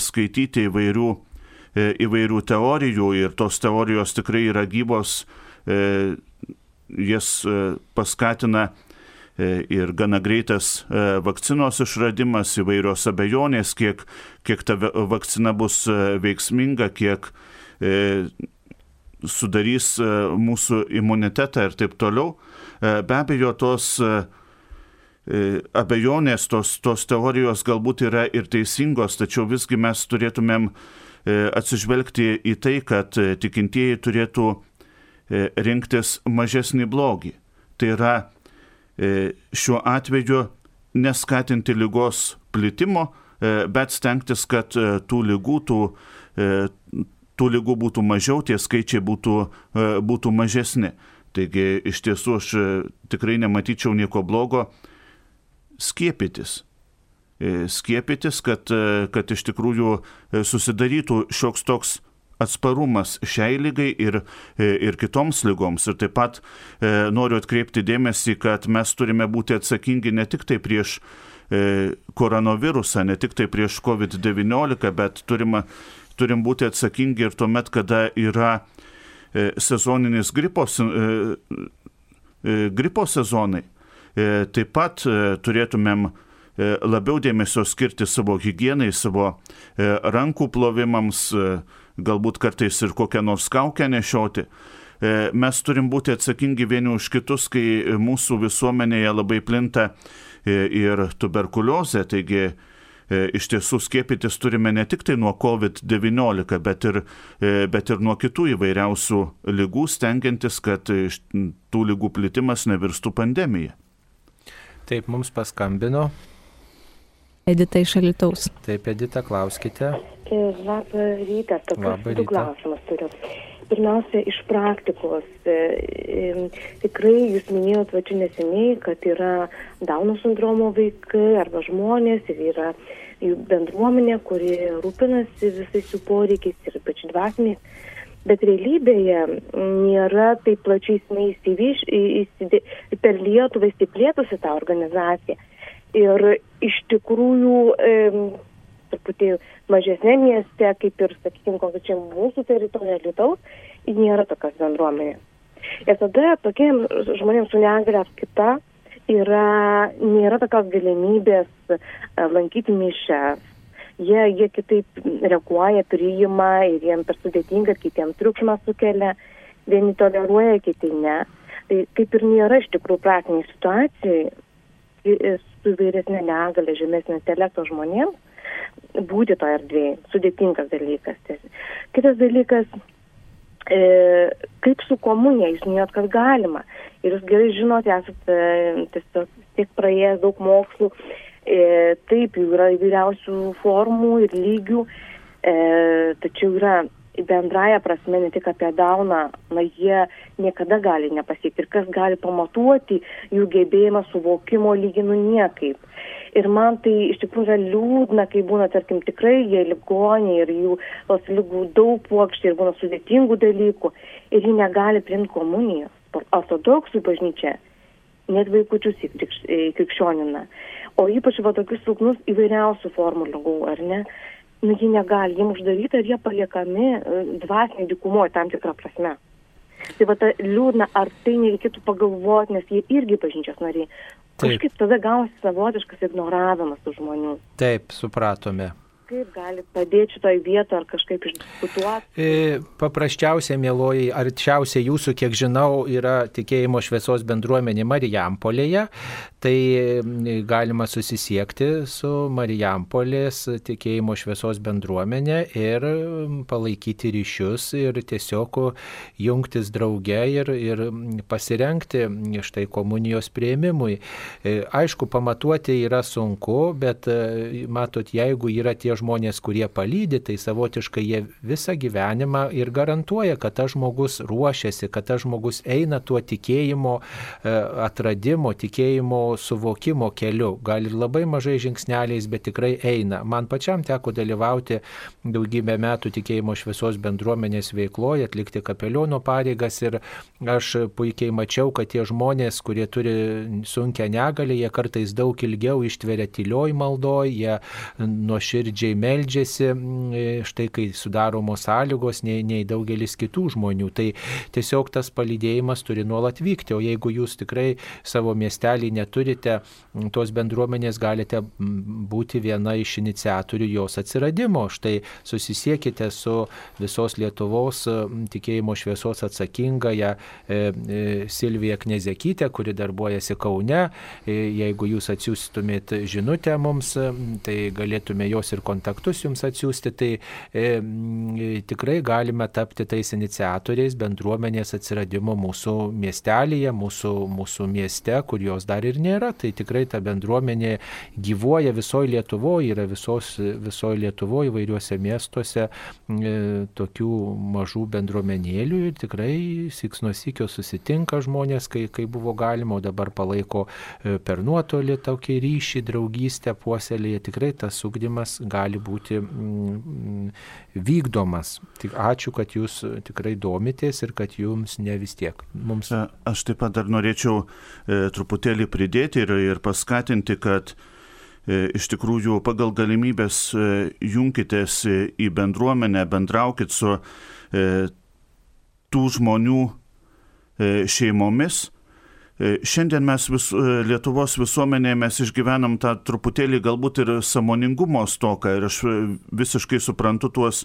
B: skaityti įvairių įvairių teorijų ir tos teorijos tikrai yra gyvos, jas paskatina ir gana greitas vakcinos išradimas, įvairios abejonės, kiek, kiek ta vakcina bus veiksminga, kiek sudarys mūsų imunitetą ir taip toliau. Be abejo, tos abejonės, tos, tos teorijos galbūt yra ir teisingos, tačiau visgi mes turėtumėm atsižvelgti į tai, kad tikintieji turėtų rinktis mažesnį blogį. Tai yra E, šiuo atveju neskatinti lygos plitimo, e, bet stengtis, kad e, tų lygų, tų, tų lygų būtų mažiau, tie skaičiai būtų, būtų mažesni. Taigi iš tiesų aš tikrai nematyčiau nieko blogo skiepytis. Skiepytis, kad, kad iš tikrųjų susidarytų šioks toks atsparumas šiai lygai ir, e, ir kitoms lygoms. Ir taip pat e, noriu atkreipti dėmesį, kad mes turime būti atsakingi ne tik tai prieš e, koronavirusą, ne tik tai prieš COVID-19, bet turime, turim būti atsakingi ir tuomet, kada yra e, sezoninis gripo, e, e, gripo sezonai. E, taip pat e, turėtumėm e, labiau dėmesio skirti savo hygienai, savo rankų plovimams, galbūt kartais ir kokią nors kaukę nešioti. E, mes turim būti atsakingi vieni už kitus, kai mūsų visuomenėje labai plinta e, ir tuberkuliozė, taigi e, iš tiesų skiepytis turime ne tik tai nuo COVID-19, bet ir, bet ir nuo kitų įvairiausių lygų, stengiantis, kad tų lygų plitimas nevirstų pandemija.
A: Taip, mums paskambino.
C: Edita iš Alitaus.
A: Taip, Edita, klauskite.
G: Labą rytą, tokius du klausimus turiu. Pirmiausia, iš praktikos. E, tikrai jūs minėjot va čia neseniai, kad yra Dauno sindromo vaikai arba žmonės ir yra jų bendruomenė, kuri rūpinasi visais jų poreikiais ir ypač dvasiniais. Bet realybėje nėra taip plačiai neįsivyš, per Lietuvą įsiplėtusi tą organizaciją. Ir iš tikrųjų e, truputį mažesnė mieste, kaip ir, sakykime, konkrečiai mūsų teritorija Lietuvos, nėra tokios bendruomenės. Ir tada tokiem žmonėms su negale ar kita yra, nėra tokios galimybės e, lankyti mišęs. Jie, jie kitaip reaguoja, priima ir jiems per sudėtinga, kitiems triukšmas sukelia, vieni toleruoja, kiti ne. Tai kaip ir nėra iš tikrųjų praktiniai situacijai su vyresnė negalė, žemesnio intelekto žmonėms, būti to erdvėje. Sudėtingas dalykas. Kitas dalykas, e, kaip su komunija, jūs minėjot, kad galima. Ir jūs gerai žinote, esate tiesiog tiek praėjęs daug mokslų. E, taip, jų yra įvairiausių formų ir lygių, e, tačiau yra bendraja prasme ne tik apie Dauną, na jie niekada gali nepasiekti. Ir kas gali pamatuoti jų gebėjimą suvokimo lyginu niekaip. Ir man tai iš tikrųjų yra liūdna, kai būna, tarkim, tikrai jie ligoniai ir jų tos lygų daug puokštė ir būna sudėtingų dalykų ir jie negali priimti komunijos. Ortodoksų bažnyčia net vaikučius įkrikščionina. O ypač va tokius silpnus įvairiausių formų lygų, ar ne? Nu, jie negali, jiems uždaryta ir jie paliekami e, dvasiniai dikumoje tam tikrą prasme. Tai va ta liūdna, ar tai nereikėtų pagalvoti, nes jie irgi bažnyčios nariai. Taip. Kažkaip tada gaunasi savotiškas ignoravimas tų žmonių.
A: Taip, supratome.
G: Kaip gali padėti šitoj vietoje ar kažkaip išdiskutuoti?
A: E, paprasčiausia, mėloji, arčiausiai jūsų, kiek žinau, yra tikėjimo šviesos bendruomenė Marijampolėje. Tai galima susisiekti su Marijampolės tikėjimo šviesos bendruomenė ir palaikyti ryšius ir tiesiog jungtis drauge ir, ir pasirenkti štai komunijos prieimimui. E, aišku, pamatuoti yra sunku, bet e, matot, jeigu yra tie žmonės, kurie palydi, tai savotiškai jie visą gyvenimą ir garantuoja, kad tas žmogus ruošiasi, kad tas žmogus eina tuo tikėjimo e, atradimo, tikėjimo suvokimo keliu. Gal ir labai mažai žingsneliais, bet tikrai eina. Man pačiam teko dalyvauti daugybę metų tikėjimo šviesos bendruomenės veikloje, atlikti kapeliono pareigas ir aš puikiai mačiau, kad tie žmonės, kurie turi sunkę negalę, jie kartais daug ilgiau ištveria tylioj maldoj, jie nuoširdžiai nuoširdžiai meldžiasi, štai kai sudaromos sąlygos, nei, nei daugelis kitų žmonių. Tai tiesiog tas palydėjimas turi nuolat vykti, o jeigu jūs tikrai savo miestelį neturite, tos bendruomenės galite būti viena iš iniciatorių jos atsiradimo. Štai susisiekite su visos Lietuvos tikėjimo šviesos atsakingąją e, e, Silvija Knezekytė, kuri darbuojasi Kaune. E, jeigu jūs atsiųstumėt žinutę mums, tai galėtume jos ir kontaktus jums atsiųsti. Tai e, tikrai galime tapti tais iniciatoriais bendruomenės atsiradimo mūsų miestelėje, mūsų, mūsų mieste, kur jos dar ir nėra. Tai tikrai ta bendruomenė gyvuoja visoje Lietuvoje, yra visos, visoje Lietuvoje įvairiuose miestuose e, tokių mažų bendruomenėlių ir tikrai siks nuo sikio susitinka žmonės, kai, kai buvo galima, o dabar palaiko e, per nuotolį tokį ryšį, draugystę puoselėje. Tikrai tas ugdymas gali būti mm, vykdomas. Tik ačiū, kad jūs tikrai domitės ir kad jums ne vis tiek. Mums...
B: E, aš taip pat dar norėčiau e, truputėlį pridėti ir, ir paskatinti, kad e, iš tikrųjų pagal galimybės junkitės į bendruomenę, bendraukit su tų žmonių šeimomis. E, šiandien mes vis, e, Lietuvos visuomenėje mes išgyvenam tą truputėlį galbūt ir samoningumo stoką ir aš visiškai suprantu tuos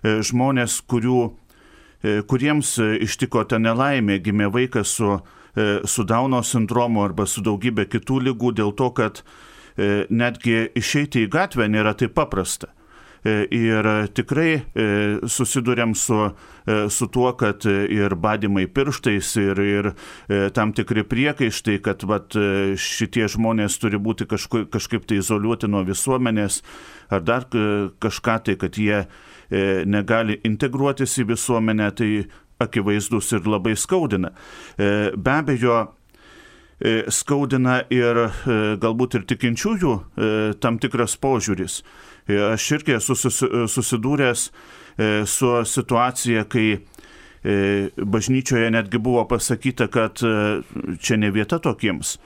B: žmonės, kurių, kuriems ištiko ta nelaimė, gimė vaikas su, su Dauno sindromu arba su daugybė kitų lygų dėl to, kad netgi išeiti į gatvę nėra taip paprasta. E, ir tikrai e, susidurėm su, e, su tuo, kad ir badimai pirštais, ir, ir tam tikri priekaištai, kad vat, šitie žmonės turi būti kažku, kažkaip tai izoliuoti nuo visuomenės, ar dar kažką tai, kad jie negali integruotis į visuomenę, tai akivaizdus ir labai skaudina. Be abejo, skaudina ir galbūt ir tikinčiųjų tam tikras požiūris. Aš irgi esu susidūręs e, su situacija, kai e, bažnyčioje netgi buvo pasakyta, kad e, čia ne vieta tokiems.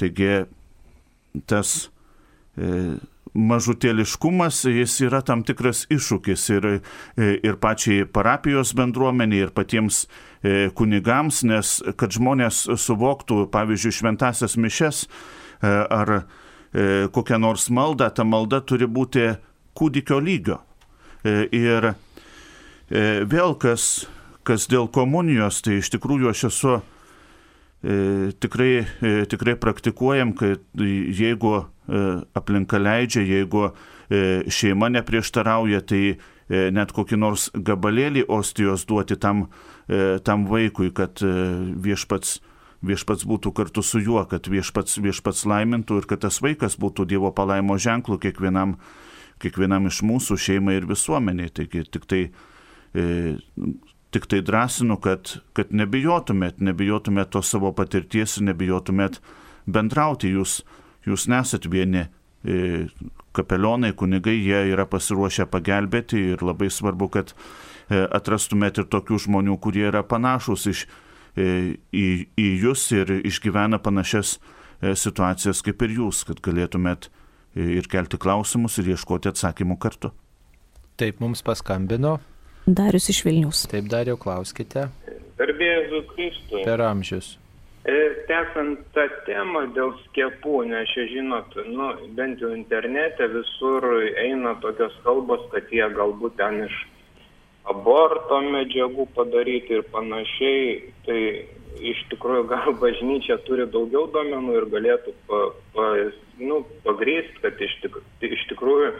B: Taigi tas mažutėliškumas, jis yra tam tikras iššūkis ir, ir pačiai parapijos bendruomeniai, ir patiems kunigams, nes kad žmonės suvoktų, pavyzdžiui, šventasias mišes ar E, kokią nors maldą, ta malda turi būti kūdikio lygio. E, ir e, vėl kas, kas dėl komunijos, tai iš tikrųjų aš esu tikrai, tikrai praktikuojam, kad jeigu aplinka leidžia, jeigu šeima neprieštarauja, tai net kokį nors gabalėlį ostijos duoti tam, tam vaikui, kad viešpats viešpats būtų kartu su juo, kad viešpats, viešpats laimintų ir kad tas vaikas būtų Dievo palaimo ženklų kiekvienam, kiekvienam iš mūsų šeimai ir visuomeniai. Taigi tik tai, e, tik tai drąsinu, kad, kad nebijotumėt, nebijotumėt to savo patirties ir nebijotumėt bendrauti. Jūs, jūs nesat vieni e, kapelionai, kunigai, jie yra pasiruošę pagelbėti ir labai svarbu, kad e, atrastumėt ir tokių žmonių, kurie yra panašus iš į, į jūs ir išgyvena panašias e, situacijas kaip ir jūs, kad galėtumėt e, ir kelti klausimus ir ieškoti atsakymų kartu.
A: Taip, mums paskambino.
C: Darius iš Vilnius.
A: Taip, dariau, klauskite.
H: Garbėjus Kristui.
A: Per amžius.
H: Tęsant tą temą dėl skiepų, nes čia žinot, nu, bent jau internete visur eina tokios kalbos, kad jie galbūt ten iš aborto medžiagų padaryti ir panašiai, tai iš tikrųjų gal (laughs) bažnyčia turi daugiau domenų ir galėtų pa, pa, nu, pagrįsti, kad iš, tik, iš tikrųjų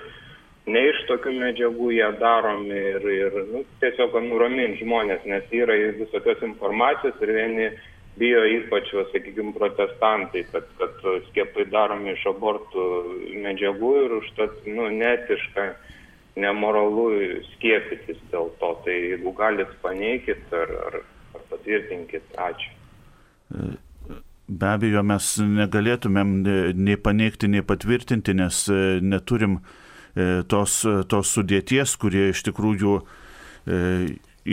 H: ne iš tokių medžiagų jie daromi ir, ir nu, tiesiog nuraminti žmonės, nes yra visokios informacijos ir vieni bijo ypač, sakykime, protestantai, kad, kad skiepai daromi iš abortų medžiagų ir užtat nu, netiška nemoralu skiepytis dėl to. Tai jeigu galit paneikit ar, ar, ar patvirtinkit, ačiū.
B: Be abejo, mes negalėtumėm nei paneigti, nei patvirtinti, nes e, neturim e, tos, tos sudėties, kurie iš tikrųjų e,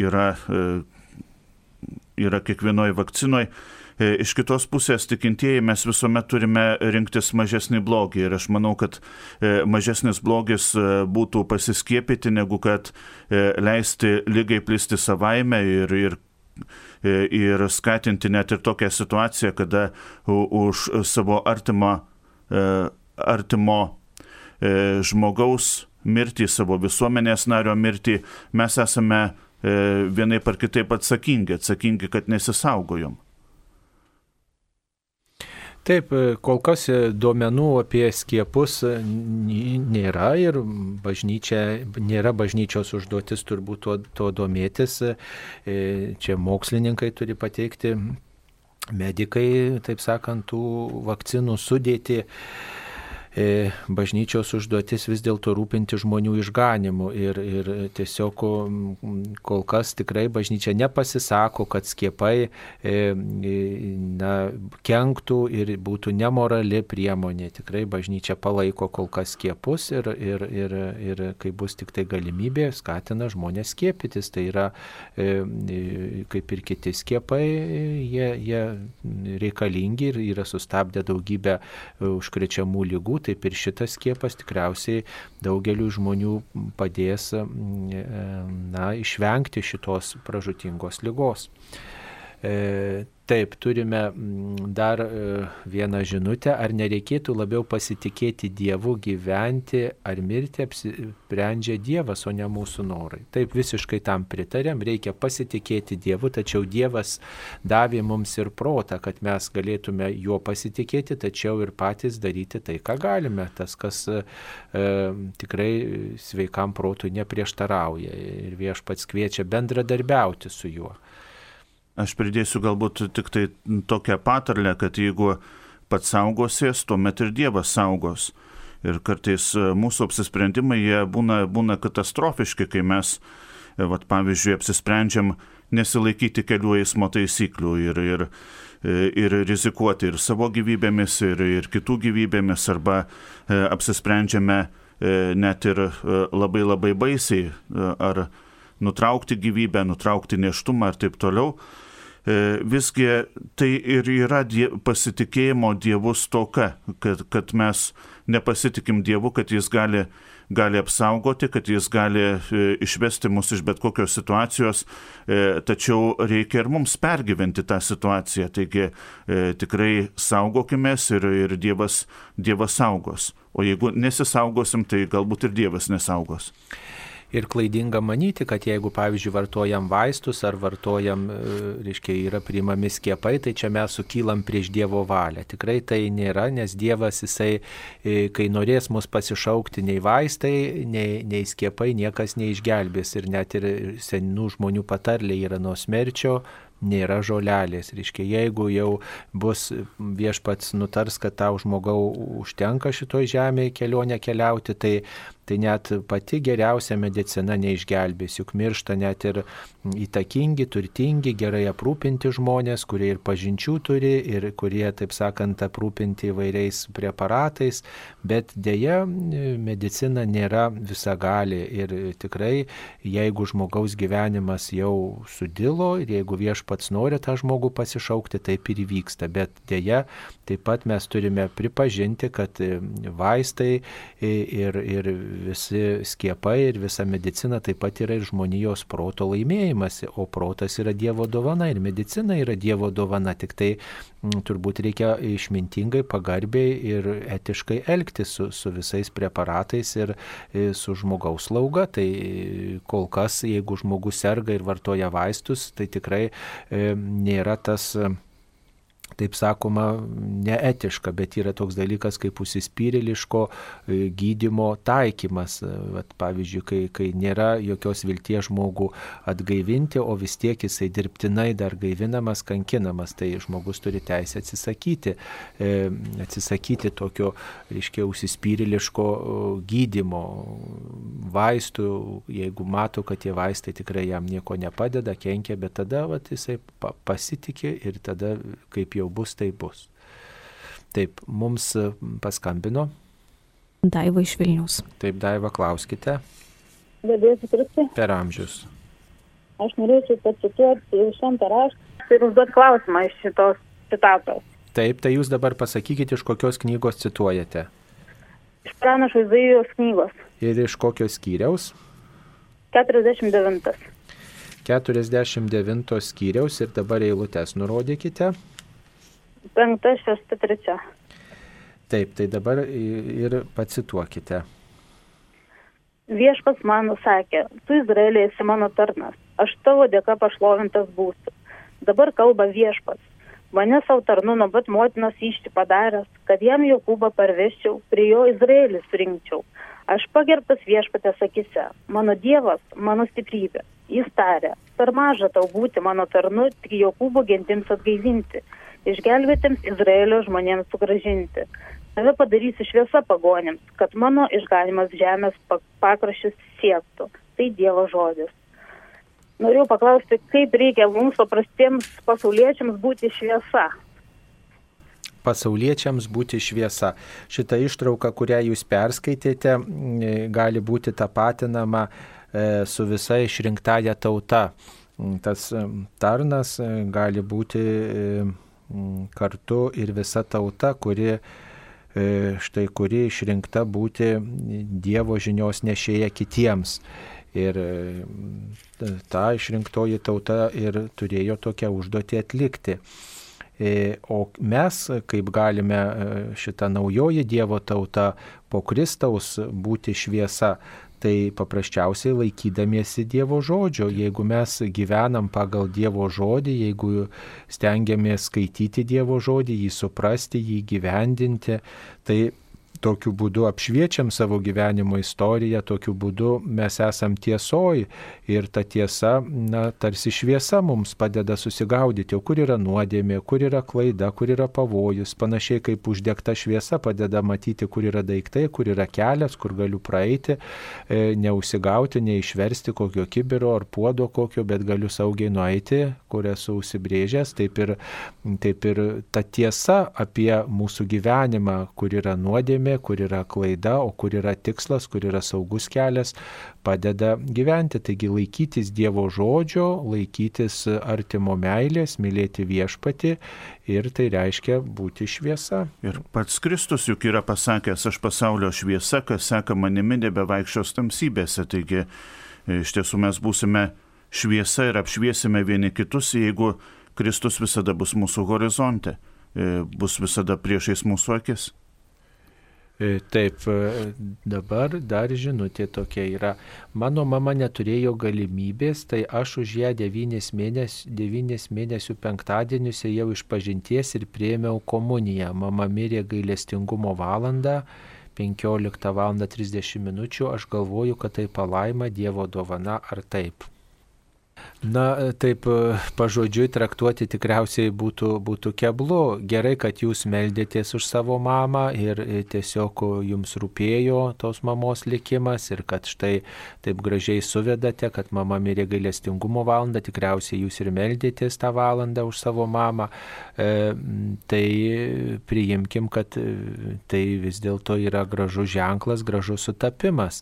B: yra, yra kiekvienoje vakcinoje. E, iš kitos pusės tikintieji mes visuomet turime rinktis mažesnį blogį ir aš manau, kad e, mažesnis blogis būtų pasiskiepyti, negu kad leisti lygai plisti savaime ir, ir ir skatinti net ir tokią situaciją, kada už savo artimo, artimo žmogaus mirtį, savo visuomenės nario mirtį mes esame E, vienaip ar kitaip atsakingi, atsakingi, kad nesisaugojom.
A: Taip, e, kol kas e, duomenų apie skiepus nėra ir bažnyčia, nėra bažnyčios užduotis turbūt to, to domėtis. Čia mokslininkai turi pateikti, medikai, taip sakant, tų vakcinų sudėti. E, bažnyčios užduotis vis dėlto rūpinti žmonių išganimu. Ir, ir tiesiog kol kas tikrai bažnyčia nepasisako, kad skiepai e, na, kenktų ir būtų nemorali priemonė. Tikrai bažnyčia palaiko kol kas skiepus ir, ir, ir, ir kai bus tik tai galimybė, skatina žmonės skiepytis. Tai yra e, kaip ir kiti skiepai, jie, jie reikalingi ir yra sustabdę daugybę užkrečiamų lygų taip ir šitas skiepas tikriausiai daugeliu žmonių padės na, išvengti šitos pražutingos lygos. E, Taip, turime mm, dar e, vieną žinutę. Ar nereikėtų labiau pasitikėti Dievu gyventi ar mirti, apsprendžia Dievas, o ne mūsų norai. Taip, visiškai tam pritarėm. Reikia pasitikėti Dievu, tačiau Dievas davė mums ir protą, kad mes galėtume juo pasitikėti, tačiau ir patys daryti tai, ką galime. Tas, kas e, tikrai sveikam protui neprieštarauja. Ir viešpats kviečia bendradarbiauti su juo.
B: Aš pridėsiu galbūt tik tai tokią patarlę, kad jeigu pats saugosies, tuomet ir Dievas saugos. Ir kartais e, mūsų apsisprendimai jie būna, būna katastrofiški, kai mes, e, vat, pavyzdžiui, apsisprendžiam nesilaikyti kelių eismo taisyklių ir, ir, e, ir rizikuoti ir savo gyvybėmis, ir, ir kitų gyvybėmis, arba apsisprendžiame net ir labai labai baisiai, ar nutraukti gyvybę, nutraukti neštumą ir taip toliau. E, visgi tai ir yra die, pasitikėjimo Dievu stoka, kad, kad mes nepasitikim Dievu, kad Jis gali, gali apsaugoti, kad Jis gali e, išvesti mus iš bet kokios situacijos, e, tačiau reikia ir mums pergyventi tą situaciją. Taigi tikrai saugokimės ir, ir Dievas, dievas saugos. O jeigu nesisaugosim, tai galbūt ir Dievas nesaugos
A: ir klaidinga manyti, kad jeigu, pavyzdžiui, vartojam vaistus ar vartojam, e, reiškia, yra priimami skiepai, tai čia mes sukylam prieš Dievo valią. Tikrai tai nėra, nes Dievas, jisai, e, kai norės mus pasišaukti, nei vaistai, nei, nei skiepai niekas neišgelbės. Ir net ir senų žmonių patarlė yra nuo smerčio nėra žolelės. Reiškia, jeigu jau bus viešpats nutars, kad tau žmogau užtenka šitoj žemėje kelionę keliauti, tai tai net pati geriausia medicina neišgelbės, juk miršta net ir įtakingi, turtingi, gerai aprūpinti žmonės, kurie ir pažinčių turi, ir kurie, taip sakant, aprūpinti įvairiais preparatais, bet dėja medicina nėra visagali ir tikrai, jeigu žmogaus gyvenimas jau sudilo ir jeigu viešpats nori tą žmogų pasišaukti, taip ir įvyksta, bet dėja taip pat mes turime pripažinti, kad vaistai ir, ir visi skiepai ir visa medicina taip pat yra ir žmonijos proto laimėjimas, o protas yra Dievo dovana ir medicina yra Dievo dovana, tik tai m, mm, turbūt reikia išmintingai, pagarbiai ir etiškai elgtis su, su visais preparatais ir, ir su žmogaus lauga. Tai kol kas, jeigu žmogus serga ir vartoja vaistus, tai tikrai e, nėra tas e, taip sakoma, neetiška, bet yra toks dalykas kaip užsispyrėliško e, gydimo taikymas. Vat, pavyzdžiui, kai, kai nėra jokios vilties žmogų atgaivinti, o vis tiek jisai dirbtinai dar gaivinamas, kankinamas, tai žmogus turi teisę atsisakyti, e, atsisakyti tokio, reiškia, užsispyrėliško gydimo vaistų, jeigu mato, kad tie vaistai tikrai jam nieko nepadeda, kenkia, bet tada vat, jisai pasitikė ir tada, kaip jau bus, tai bus. Taip, mums e, paskambino.
C: Daiva iš Vilnius.
A: Taip, Daiva, klauskite.
I: Gabėsiu Kristi.
A: Per amžius.
I: Aš norėčiau pacituoti šventą raštą ir užduoti klausimą iš šitos citatos.
A: Taip, tai jūs dabar pasakykite, iš kokios knygos cituojate.
I: Iš pranašo Izaijos knygos.
A: Ir iš kokios skyriaus?
I: 49.
A: 49 skyriaus ir dabar eilutes nurodykite.
I: 5, 6, 3.
A: Taip, tai dabar ir pacituokite.
I: Viešpas man sakė, tu Izraelė esi mano tarnas, aš tavo dėka pašlovintas būsiu. Dabar kalba viešpas. Mane savo tarnu nuo pat motinos išti padaręs, kad jam Jokūbą parveščiau, prie jo Izraelį surinkčiau. Aš pagerbtas viešpatės akise, mano Dievas, mano stiprybė. Jis tarė, per maža tau būti mano tarnu, tik Jokūbo gentims atgaivinti, išgelbėtėms Izraelio žmonėms sugražinti. Tave padarysiu šviesa pagonėms, kad mano išganimas žemės pakraščius siektų. Tai Dievo žodis. Noriu paklausti, kaip reikia mums paprastiems pasauliečiams būti šviesa
A: pasauliečiams būti šviesa. Šita ištrauka, kurią jūs perskaitėte, gali būti tapatinama e, su visa išrinktąją tauta. Tas e, tarnas e, gali būti kartu ir visa tauta, kuri štai kuri išrinkta būti Dievo žinios nešėja kitiems. Ir ta išrinktoji tauta ir turėjo tokią užduotį atlikti. E, o mes, kaip galime e, šitą naujoji Dievo tauta po Kristaus būti šviesa, tai paprasčiausiai laikydamiesi Dievo žodžio. Jeigu mes gyvenam pagal Dievo žodį, jeigu stengiamės skaityti Dievo žodį, jį suprasti, jį gyvendinti, tai tokiu būdu apšviečiam savo gyvenimo istoriją, tokiu būdu mes esam tiesoj ir ta tiesa, na, tarsi šviesa mums padeda susigaudyti, o kur yra nuodėmė, kur yra klaida, kur yra pavojus, panašiai kaip uždegta šviesa padeda matyti, kur yra daiktai, kur yra kelias, kur galiu praeiti, e, neužsigauti, neišversti kokio kibiro ar puodo kokio, bet galiu saugiai nueiti, kur esu užsibrėžęs, taip ir, taip ir ta tiesa apie mūsų gyvenimą, kur yra nuodėmė, nuodėmė, kur yra klaida, o kur yra tikslas, kur yra saugus kelias, padeda gyventi. Taigi laikytis Dievo žodžio, laikytis artimo meilės, mylėti viešpati ir tai reiškia būti šviesa.
B: Ir pats Kristus juk yra pasakęs, aš pasaulio šviesa, kas seka manimi nebevaikščios tamsybėse. Taigi iš tiesų mes būsime šviesa ir apšviesime vieni kitus, jeigu Kristus visada bus mūsų horizonte, e, bus visada priešais mūsų akis.
A: E, taip, e, dabar dar žinutė tokia yra. Mano mama neturėjo galimybės, tai aš už ją devynis mėnesių, devynis mėnesių penktadienius ėjau iš pažinties ir prieimiau komuniją. Mama mirė gailestingumo valandą. 15 val. 30 min. aš galvoju, kad tai palaima Dievo dovana ar taip. Na, taip pažodžiui traktuoti tikriausiai būtų, būtų keblu. Gerai, kad jūs meldėtės už savo mamą ir tiesiog jums rūpėjo tos mamos likimas ir kad štai taip gražiai suvedate, kad mama mirė gailestingumo valandą, tikriausiai jūs ir meldėtės tą valandą už savo mamą. E, tai priimkim, kad tai vis dėlto yra gražus ženklas, gražus sutapimas.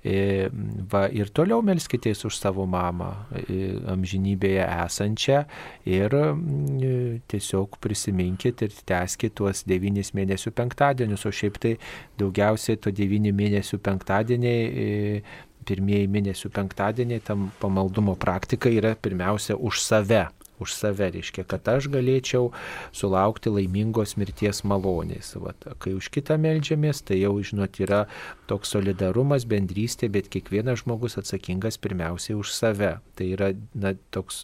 A: E, va, ir toliau melskitės už savo mamą e, amžinybėje esančią ir mm, tiesiog prisiminkit ir tęskit tuos devynis mėnesių penktadienius, o šiaip tai daugiausiai to devynių mėnesių penktadieniai e, pirmieji mėnesių penktadieniai tam pamaldumo praktika yra pirmiausia už save už save, reiškia, kad aš galėčiau sulaukti laimingos mirties malonės. Vat, kai už kitą melžiamės, tai jau, žinot, yra toks solidarumas, bendrystė, bet kiekvienas žmogus atsakingas pirmiausiai už save. Tai yra na, toks,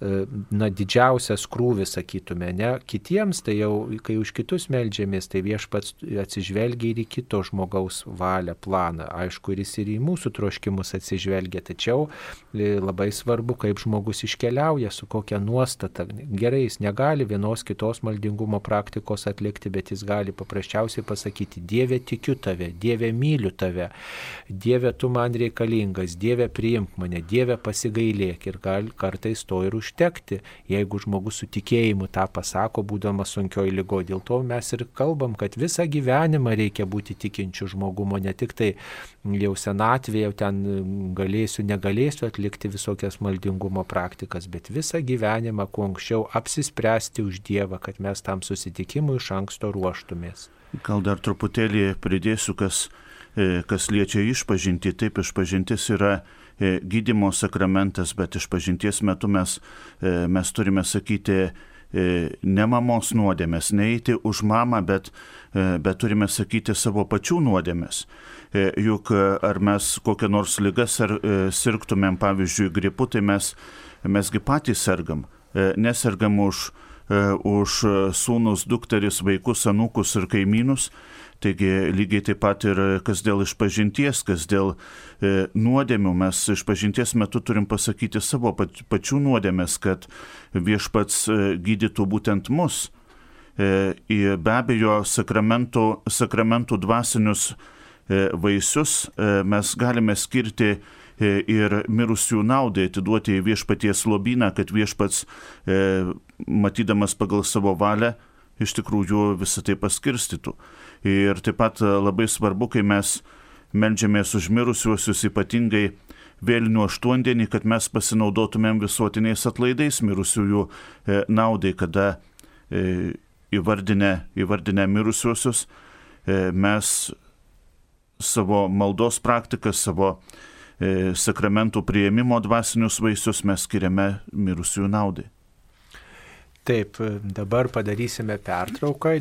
A: e, na, didžiausias krūvis, sakytume, ne kitiems, tai jau, kai už kitus melžiamės, tai viešpats atsižvelgia ir į kito žmogaus valią, planą. Aišku, ir jis ir į mūsų troškimus atsižvelgia, tačiau e, labai svarbu, kaip žmogus iškeliauja, su kokia nuostata. Gerai, jis negali vienos kitos maldingumo praktikos atlikti, bet jis gali paprasčiausiai pasakyti, Dieve tikiu tave, Dieve myliu tave, Dieve tu man reikalingas, Dieve priimk mane, Dieve pasigailėk ir gal kartais to ir užtekti, jeigu žmogus su tikėjimu tą pasako, būdamas sunkioj lygo. Dėl to mes ir kalbam, kad visą gyvenimą reikia būti tikinčiu žmogumo, ne tik tai jau senatvėje, jau ten galėsiu, negalėsiu atlikti visokias maldingumo praktikas, bet visą gyvenimą gyvenimą kuo anksčiau apsispręsti už Dievą, kad mes tam susitikimui iš anksto ruoštumės.
B: Gal dar truputėlį pridėsiu, kas, e, kas liečia išpažinti. Taip, išpažintis yra e, gydimo sakramentas, bet išpažinties metu mes, e, mes turime sakyti ne mamos nuodėmės, neįti už mamą, bet, bet turime sakyti savo pačių nuodėmės. Juk ar mes kokią nors lygas ar sirgtumėm, pavyzdžiui, gripu, tai mes, mesgi patys sergam. Nesergam už E, už sūnus, dukteris, vaikus, anūkus ir kaimynus. Taigi lygiai taip pat ir kas dėl išpažinties, kas dėl e, nuodėmių, mes išpažinties metu turim pasakyti savo pačių nuodėmės, kad viešpats e, gydytų būtent mus. E, be abejo, sakramentų, sakramentų dvasinius e, vaisius e, mes galime skirti E, ir mirusių naudai atiduoti į viešpaties lobyną, kad viešpats, e, matydamas pagal savo valią, iš tikrųjų visą tai paskirstytų. Ir taip pat e, labai svarbu, kai mes melžiamės už mirusiuosius ypatingai vėlinių aštuondienį, kad mes pasinaudotumėm visuotiniais atlaidais mirusiųjų naudai, kada įvardinę, įvardinę mirusiuosius mes savo maldos praktiką, savo E, sakramentų prieimimo dvasinius vaisius mes skiriame mirusiųjų naudai.
A: Taip, dabar padarysime pertrauką.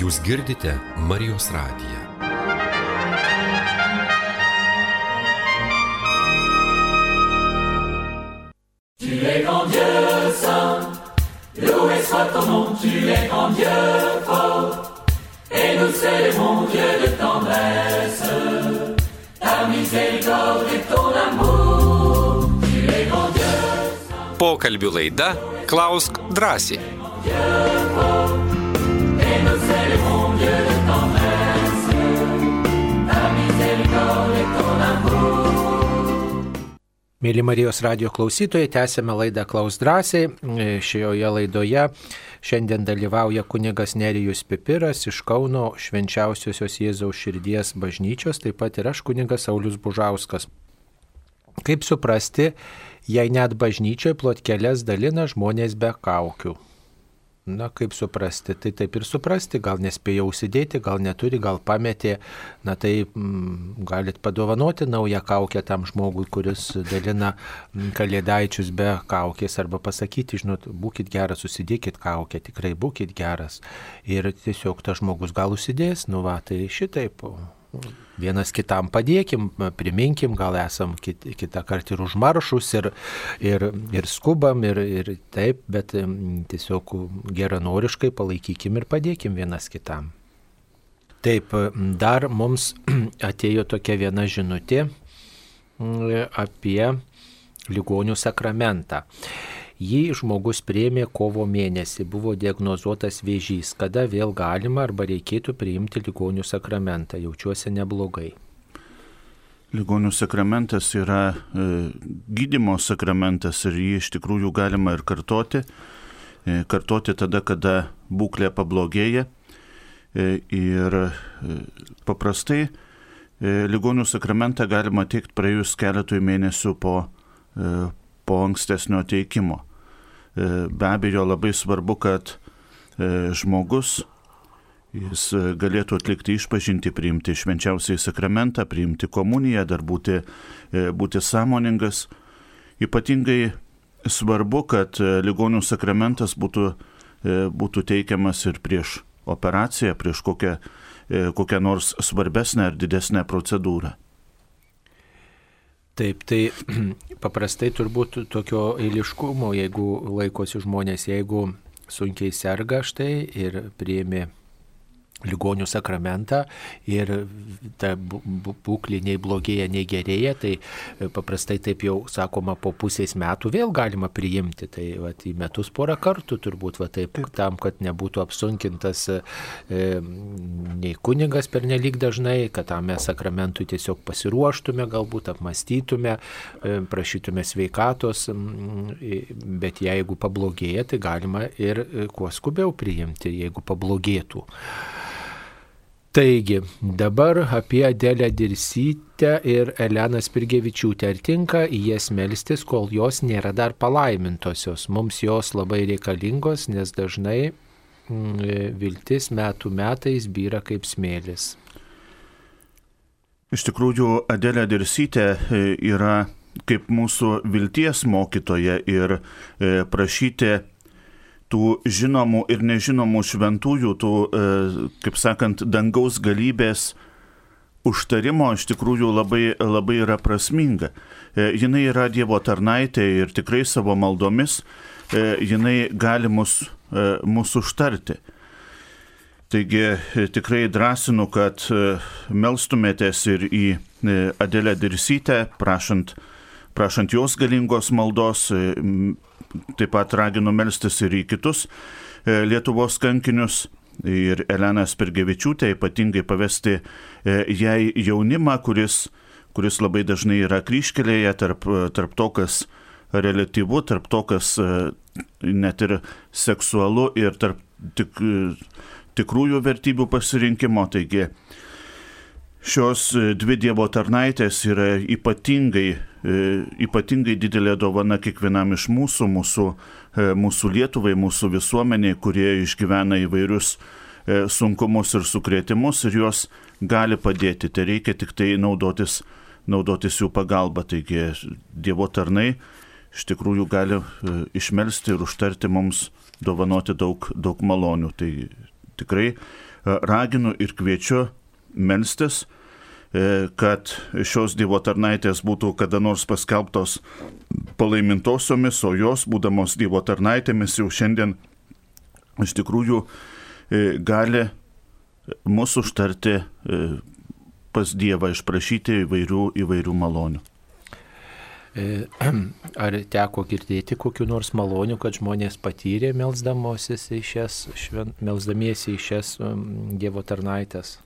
J: Jūs girdite Marijos radiją. Tu es grand Dieu saint, loué soit ton nom, tu es grand Dieu fort. et nous célébrons Pokalbių laida Klausk drąsiai.
A: Mėly Marijos radio klausytojai, tęsėme laidą Klaus drąsiai. Šioje laidoje šiandien dalyvauja kunigas Nerijus Pipiras iš Kauno švenčiausiosios Jėzaus širdies bažnyčios, taip pat ir aš kunigas Saulis Bužauskas. Kaip suprasti, jei net bažnyčioje plotkelės dalina žmonės be kaukių? Na, kaip suprasti, tai taip ir suprasti, gal nespėjo užsidėti, gal neturi, gal pametė, na tai mm, galit padovanoti naują kaukę tam žmogui, kuris dalina mm, kalėdaičius be kaukės, arba pasakyti, žinot, būkite geras, susidėkit kaukę, tikrai būkite geras. Ir tiesiog tas žmogus gal užsidės, nu va, tai šitaip vienas kitam padėkim, priminkim, gal esam kit, kitą kartą ir užmaršus, ir, ir, ir skubam, ir, ir taip, bet tiesiog geranoriškai palaikykim ir padėkim vienas kitam. Taip, dar mums (clears throat) atėjo tokia viena žinutė apie ligonių sakramentą. Jį žmogus priemė kovo mėnesį, buvo diagnozuotas vėžys, kada vėl galima arba reikėtų priimti ligonių sakramentą, jaučiuosi neblogai.
B: Ligonių sakramentas yra e, gydimo sakramentas ir jį iš tikrųjų galima ir kartoti. E, kartoti tada, kada būklė pablogėja. E, ir e, paprastai e, ligonių sakramentą galima teikti praėjus keletui mėnesių po, e, po ankstesnio teikimo. E, be abejo labai svarbu, kad e, žmogus jis e, galėtų atlikti išpažinti, priimti švenčiausiai sakramentą, priimti komuniją, dar būti, būti sąmoningas. Ypatingai svarbu, kad ligonių sakramentas būtų, būtų teikiamas ir prieš operaciją, prieš kokią, kokią nors svarbesnę ar didesnę procedūrą.
A: Taip, tai (clears throat) paprastai turbūt tokio eiliškumo, jeigu laikosi žmonės, jeigu sunkiai serga štai ir priėmė ligonių sakramentą ir ta būklė nei blogėja, nei gerėja, tai e, paprastai taip jau sakoma, po pusės metų vėl galima priimti. Tai va, į metus porą kartų turbūt va, taip, taip. tam, kad nebūtų apsunkintas e, nei kunigas per nelik dažnai, kad tam mes sakramentui tiesiog pasiruoštume, galbūt apmastytume, e, prašytume sveikatos, bet jeigu pablogėja, tai galima ir e, kuo skubiau priimti, jeigu pablogėtų. Taigi, dabar apie Adelę Dirsytę ir Eleną Spirgevičiūtę. Ar tinka į jas melstis, kol jos nėra dar palaimintosios? Mums jos labai reikalingos, nes dažnai mm, viltis metų metais byra kaip smėlis.
B: Iš tikrųjų, Adelė Dirsytė e, yra kaip mūsų vilties mokytoja ir e, prašyti tų žinomų ir nežinomų šventųjų, tų, e, kaip sakant, dangaus galybės užtarimo iš tikrųjų labai, labai yra prasminga. E, jinai yra Dievo tarnaitė ir tikrai savo maldomis e, jinai gali mus, mus užtarti. Taigi tikrai drąsinu, kad melstumėtės ir į Adelę Dirsytę, prašant, prašant jos galingos maldos, taip pat raginu melstis ir į kitus e, Lietuvos kankinius ir Elena Spirgevičiūtė ypatingai pavesti e, jai jaunimą, kuris, kuris labai dažnai yra kryškelėje tarp, tarp to, kas relatyvu, tarp to, kas e, net ir seksualu ir tarp tik, tikrųjų vertybių pasirinkimo. Taigi šios dvi Dievo tarnaitės yra ypatingai E, ypatingai didelė dovana kiekvienam iš mūsų, mūsų, e, mūsų Lietuvai, mūsų visuomeniai, kurie išgyvena įvairius e, sunkumus ir sukrėtimus ir juos gali padėti. Tai reikia tik tai naudotis, naudotis jų pagalba. Taigi Dievo tarnai iš tikrųjų gali išmelsti ir užtarti mums dovanoti daug, daug malonių. Tai tikrai raginu ir kviečiu melstis E, kad šios Dievo tarnaitės būtų kada nors paskelbtos palaimintosiomis, o jos, būdamos Dievo tarnaitėmis, jau šiandien iš tikrųjų e, gali mūsų užtarti e, pas Dievą, išprašyti įvairių, įvairių malonių. (clears throat)
A: Ar teko girdėti kokiu nors maloniu, kad žmonės patyrė melzdamiesi į šias, šven, melzdamiesi į šias Dievo tarnaitės?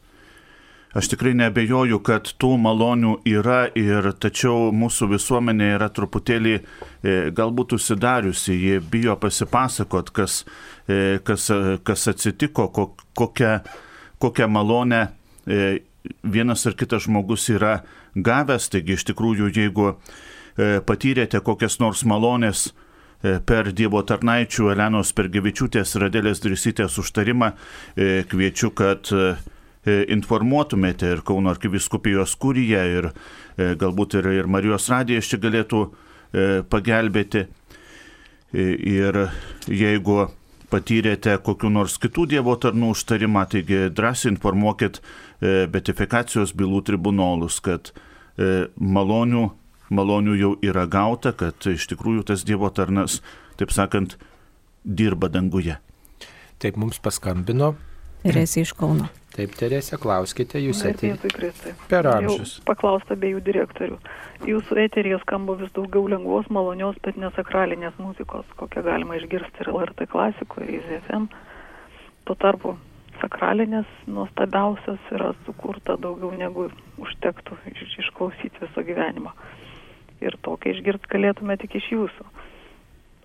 B: Aš tikrai nebejoju, kad tų malonių yra ir tačiau mūsų visuomenė yra truputėlį e, galbūt užsidariusi, jie bijo pasipasakot, kas, e, kas, kas atsitiko, kokią, kokią malonę e, vienas ar kitas žmogus yra gavęs. Taigi iš tikrųjų, jeigu patyrėte kokias nors malonės, per Dievo tarnaičių Elenos Pergevičiūtės ir Adėlės Drisytės užtarimą kviečiu, kad informuotumėte ir Kauno arkiviskupijos kūryje, ir e, galbūt ir, ir Marijos radijas čia galėtų e, pagelbėti. Ir jeigu patyrėte kokiu nors kitų Dievo tarnų užtarimą, taigi drąsiai informuokit betifikacijos bylų tribunolus, kad malonių, malonių jau yra gauta, kad iš tikrųjų tas Dievo tarnas, taip sakant, dirba danguje.
A: Taip mums paskambino.
C: Teresė iš Kauno.
A: Taip, Teresė, klauskite, jūs
K: atėjote.
A: Per amžius.
K: Paklausta abiejų direktorių. Jūsų eterija skamba vis daugiau lengvos, malonios, bet nesakralinės muzikos, kokią galima išgirsti ir LRT klasikoje, ir ZFM. Tuo tarpu sakralinės nuostabiausias yra sukurta daugiau negu užtektų iš, išklausyti viso gyvenimo. Ir tokia išgirsti galėtume tik iš jūsų.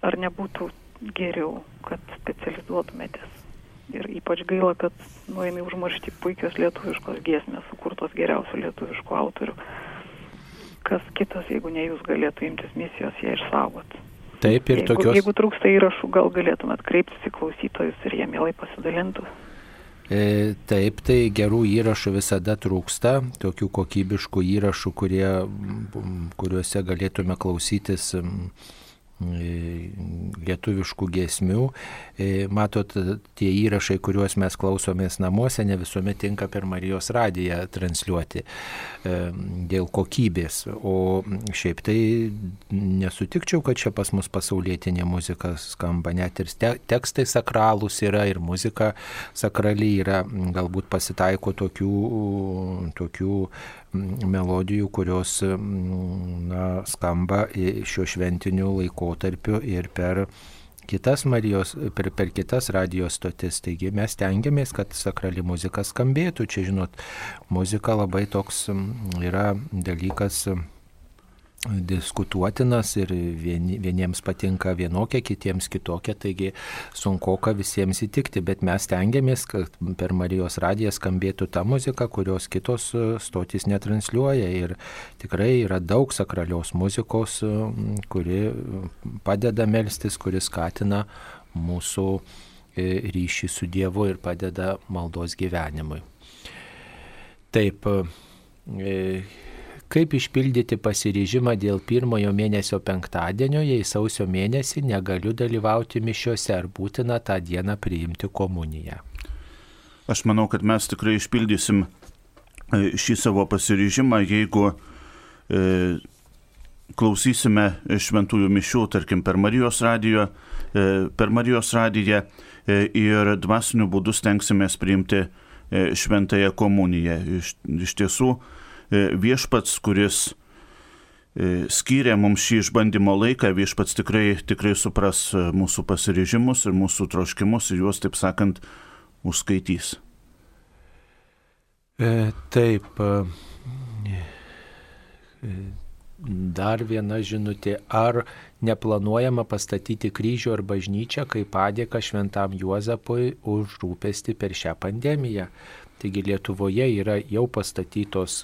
K: Ar nebūtų geriau, kad specializuotumėtės? Ir ypač gaila, kad nueina užmaršti puikios lietuviškos giesmės, sukurtos geriausių lietuviškų autorių. Kas kitas, jeigu ne jūs, galėtų imtis misijos ją išsaugoti.
A: Taip ir
K: jeigu,
A: tokios.
K: Jeigu trūksta įrašų, gal galėtumėt kreiptis į klausytojus ir jie mielai pasidalintų.
A: E, taip, tai gerų įrašų visada trūksta, tokių kokybiškų įrašų, kurie, kuriuose galėtume klausytis lietuviškų giesmių. E, matot, tie įrašai, kuriuos mes klausomės namuose, ne visuomet tinka per Marijos radiją transliuoti e, dėl kokybės. O šiaip tai nesutikčiau, kad čia pas mus pasaulietinė muzika skamba, net ir tekstai sakralūs yra ir muzika sakrali yra, galbūt pasitaiko tokių, tokių melodijų, kurios na, skamba šiuo šventiniu laikotarpiu ir per kitas Marijos, per, per kitas radijos stotis. Taigi mes tengiamės, kad sakrali muzika skambėtų. Čia, žinot, muzika labai toks yra dalykas diskutuotinas ir vieni, vieniems patinka vienokia, kitiems kitokia, taigi sunkuoka visiems įtikti, bet mes tengiamės, kad per Marijos radiją skambėtų ta muzika, kurios kitos e, stotis netransliuoja ir tikrai yra daug sakralios muzikos, e, kuri padeda melstis, kuri skatina mūsų e, ryšį su Dievu ir padeda maldos gyvenimui. Taip, Kaip išpildyti pasiryžimą dėl pirmojo mėnesio penktadienio, jei sausio mėnesį negaliu dalyvauti mišiuose, ar būtina tą dieną priimti komuniją?
B: Aš manau, kad mes tikrai išpildysim e, šį savo pasiryžimą, jeigu e, klausysime šventųjų mišių, tarkim, per Marijos radiją, e, per Marijos radiją e, ir dvasiniu būdu stengsimės priimti e, šventąją komuniją. Iš, iš tiesų, E, viešpats, kuris e, skyrė mums šį išbandymo laiką, viešpats tikrai, tikrai supras e, mūsų pasiryžimus ir mūsų troškimus ir juos, taip sakant, užskaitys.
A: E, taip. Dar viena žinutė. Ar neplanuojama pastatyti kryžių ar bažnyčią kaip padėka šventam Juozapui už rūpestį per šią pandemiją? Taigi Lietuvoje yra jau pastatytos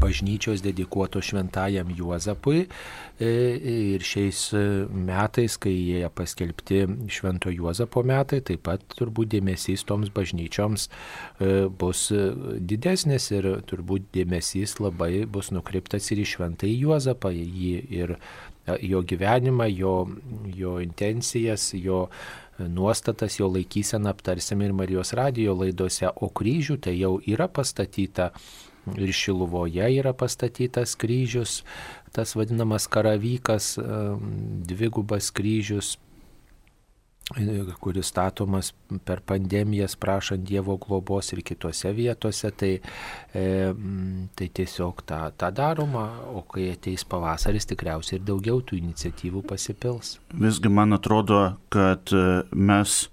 A: bažnyčios dedikuotos šventajam Juozapui e, ir šiais metais, kai jie paskelbti švento Juozapo metai, taip pat turbūt dėmesys toms bažnyčioms e, bus didesnis ir turbūt dėmesys labai bus nukreiptas ir į šventąjį Juozapą, jį ir e, jo gyvenimą, jo, jo intencijas, jo nuostatas, jo laikyseną aptarsime ir Marijos radijo laidose, o kryžių tai jau yra pastatyta ir Šiluvoje yra pastatytas kryžius, tas vadinamas karavykas, dvigubas kryžius kuris statomas per pandemijas prašant Dievo globos ir kitose vietose, tai, e, tai tiesiog tą, tą daroma, o kai ateis pavasaris, tikriausiai ir daugiau tų iniciatyvų pasipils.
B: Visgi man atrodo, kad e, mes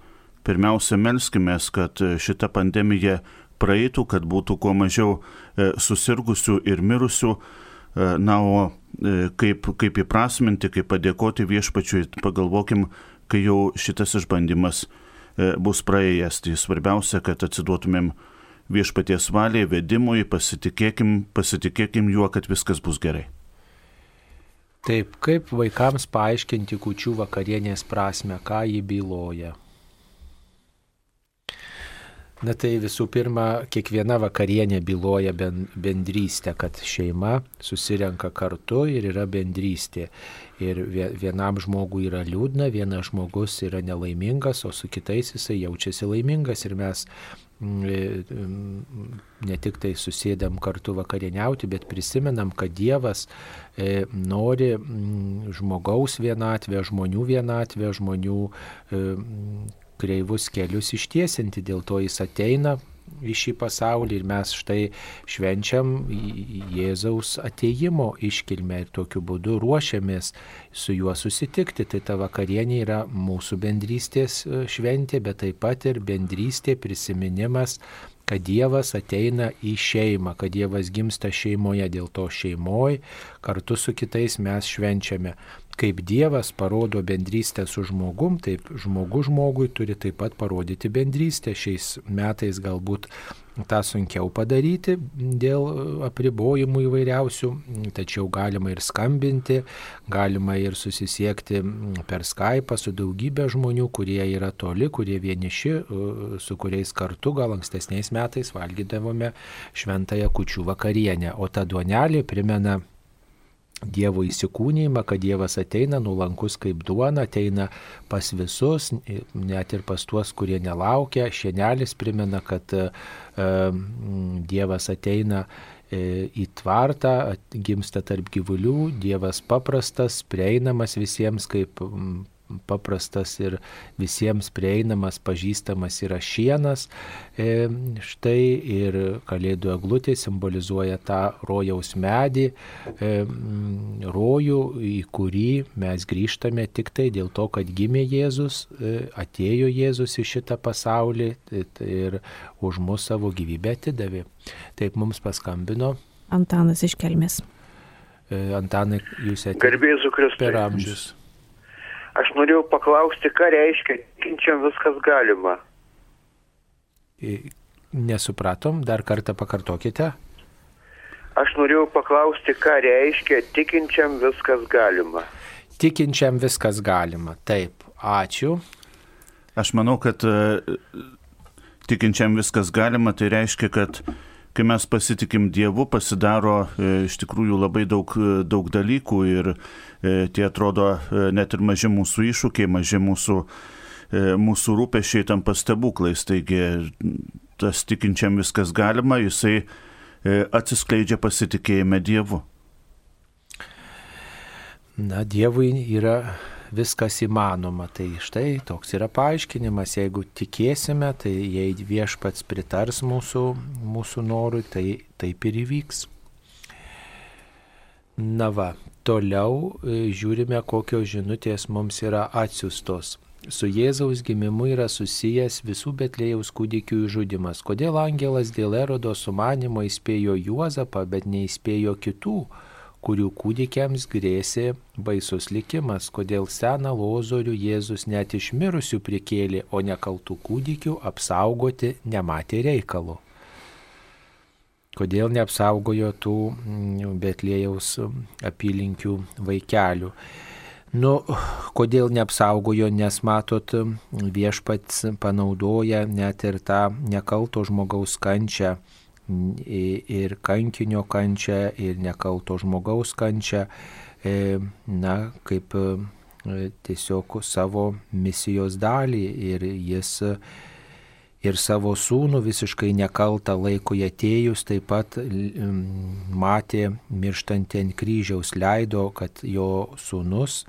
B: pirmiausia melskimės, kad šita pandemija praeitų, kad būtų kuo mažiau e, susirgusių ir mirusių. E, na, o e, kaip, kaip įprasminti, kaip padėkoti viešpačiui, pagalvokim, kai jau šitas išbandymas bus praėjęs. Tai svarbiausia, kad atsiduotumėm viešpaties valiai, vedimui, pasitikėkim, pasitikėkim juo, kad viskas bus gerai.
A: Taip, kaip vaikams paaiškinti kučių vakarienės prasme, ką jį byloja? Na tai visų pirma, kiekviena vakarienė byloja bendrystę, kad šeima susirenka kartu ir yra bendrystė. Ir vienam žmogui yra liūdna, vienas žmogus yra nelaimingas, o su kitais jisai jaučiasi laimingas. Ir mes mm, e, mm, ne tik tai susėdam kartu vakarieniauti, bet prisimenam, kad Dievas e, nori mm, žmogaus vienatvę, žmonių vienatvę, žmonių e, kreivus kelius ištiesinti, dėl to jis ateina į šį pasaulį ir mes štai švenčiam Jėzaus ateimo iškilmę ir tokiu būdu ruošiamės su juo susitikti. Tai ta vakarienė yra mūsų bendrystės e, šventė, bet taip pat ir bendrystė prisiminimas kad Dievas ateina į šeimą, kad Dievas gimsta šeimoje, dėl to šeimoje kartu su kitais mes švenčiame kaip Dievas parodo bendrystę su žmogum, taip žmogus žmogui turi taip pat parodyti bendrystę. Šiais metais galbūt tą sunkiau padaryti dėl apribojimų įvairiausių, tačiau galima ir skambinti, galima ir susisiekti per Skype su daugybė žmonių, kurie yra toli, kurie vieniši, su kuriais kartu gal ankstesniais metais valgydavome šventąją kučių vakarienę. O ta duonelė primena Dievo įsikūnymą, kad Dievas ateina nuolankus kaip duona, ateina pas visus, net ir pas tuos, kurie nelaukia. Šienelis primena, kad e, Dievas ateina e, į tvartą, gimsta tarp gyvulių, Dievas paprastas, prieinamas visiems kaip paprastas ir visiems prieinamas, pažįstamas yra šienas. E, štai ir kalėdų eglutė simbolizuoja tą rojaus medį, e, rojų, į kurį mes grįžtame tik tai dėl to, kad gimė Jėzus, e, atėjo Jėzus į šitą pasaulį ir už mus savo gyvybę atidavė. Taip mums paskambino.
C: Antanas iš Kelmės.
A: Antanai, jūs esate.
L: Garbėsiu Kristus.
A: Per amžius.
L: Aš norėjau paklausti, ką reiškia tikinčiam viskas galima.
A: Nesupratom, dar kartą pakartokite.
L: Aš norėjau paklausti, ką reiškia tikinčiam viskas galima.
A: Tikinčiam viskas galima. Taip, ačiū.
B: Aš manau, kad e, tikinčiam viskas galima, tai reiškia, kad kai mes pasitikim Dievu, pasidaro e, iš tikrųjų labai daug, e, daug dalykų ir tie atrodo net ir maži mūsų iššūkiai, maži mūsų, mūsų rūpešiai tampa stebuklais. Taigi tas tikinčiam viskas galima, jisai atsiskleidžia pasitikėjime Dievu.
A: Na, Dievui yra viskas įmanoma. Tai štai toks yra paaiškinimas, jeigu tikėsime, tai jei viešpats pritars mūsų, mūsų norui, tai taip ir įvyks. Na va, toliau e, žiūrime, kokios žinutės mums yra atsiustos. Su Jėzaus gimimu yra susijęs visų Betlėjaus kūdikių žudimas. Kodėl angelas dėl erodo sumanimo įspėjo Juozapą, bet neįspėjo kitų? Kurių kūdikiams grėsė baisus likimas, kodėl seną lozorių Jėzus net iš mirusių prikėlė, o nekaltų kūdikių apsaugoti nematė reikalo. Kodėl neapsaugojo tų mm, Betlėjaus apylinkių vaikelių. Nu, kodėl neapsaugojo, nes matot, viešpats panaudoja net ir tą nekalto žmogaus kančią ir kankinio kančią, ir nekalto žmogaus kančią, e, na, kaip e, tiesiog savo misijos dalį. Ir jis ir savo sūnų visiškai nekaltą laikui atėjus taip pat matė mirštantį ant kryžiaus, leido, kad jo sūnus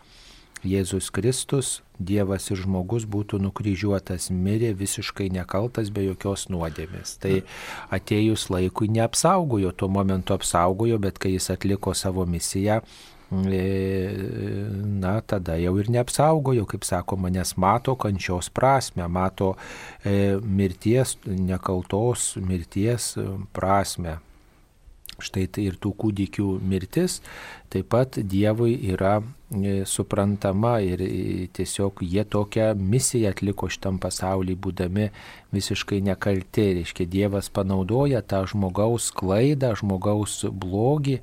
A: Jėzus Kristus, Dievas ir žmogus būtų nukryžiuotas, mirė visiškai nekaltas be jokios nuodėmės. Tai atėjus laikui neapsaugojo, tuo momentu apsaugojo, bet kai jis atliko savo misiją, e, na, tada jau ir neapsaugojo, kaip sakoma, nes mato kančios prasme, mato e, mirties, nekaltos mirties prasme. Štai tai ir tų kūdikių mirtis taip pat Dievui yra e, suprantama ir e, tiesiog jie tokią misiją atliko šitam pasaulyje, būdami visiškai nekalti. Reiškia, Dievas panaudoja tą žmogaus klaidą, žmogaus blogį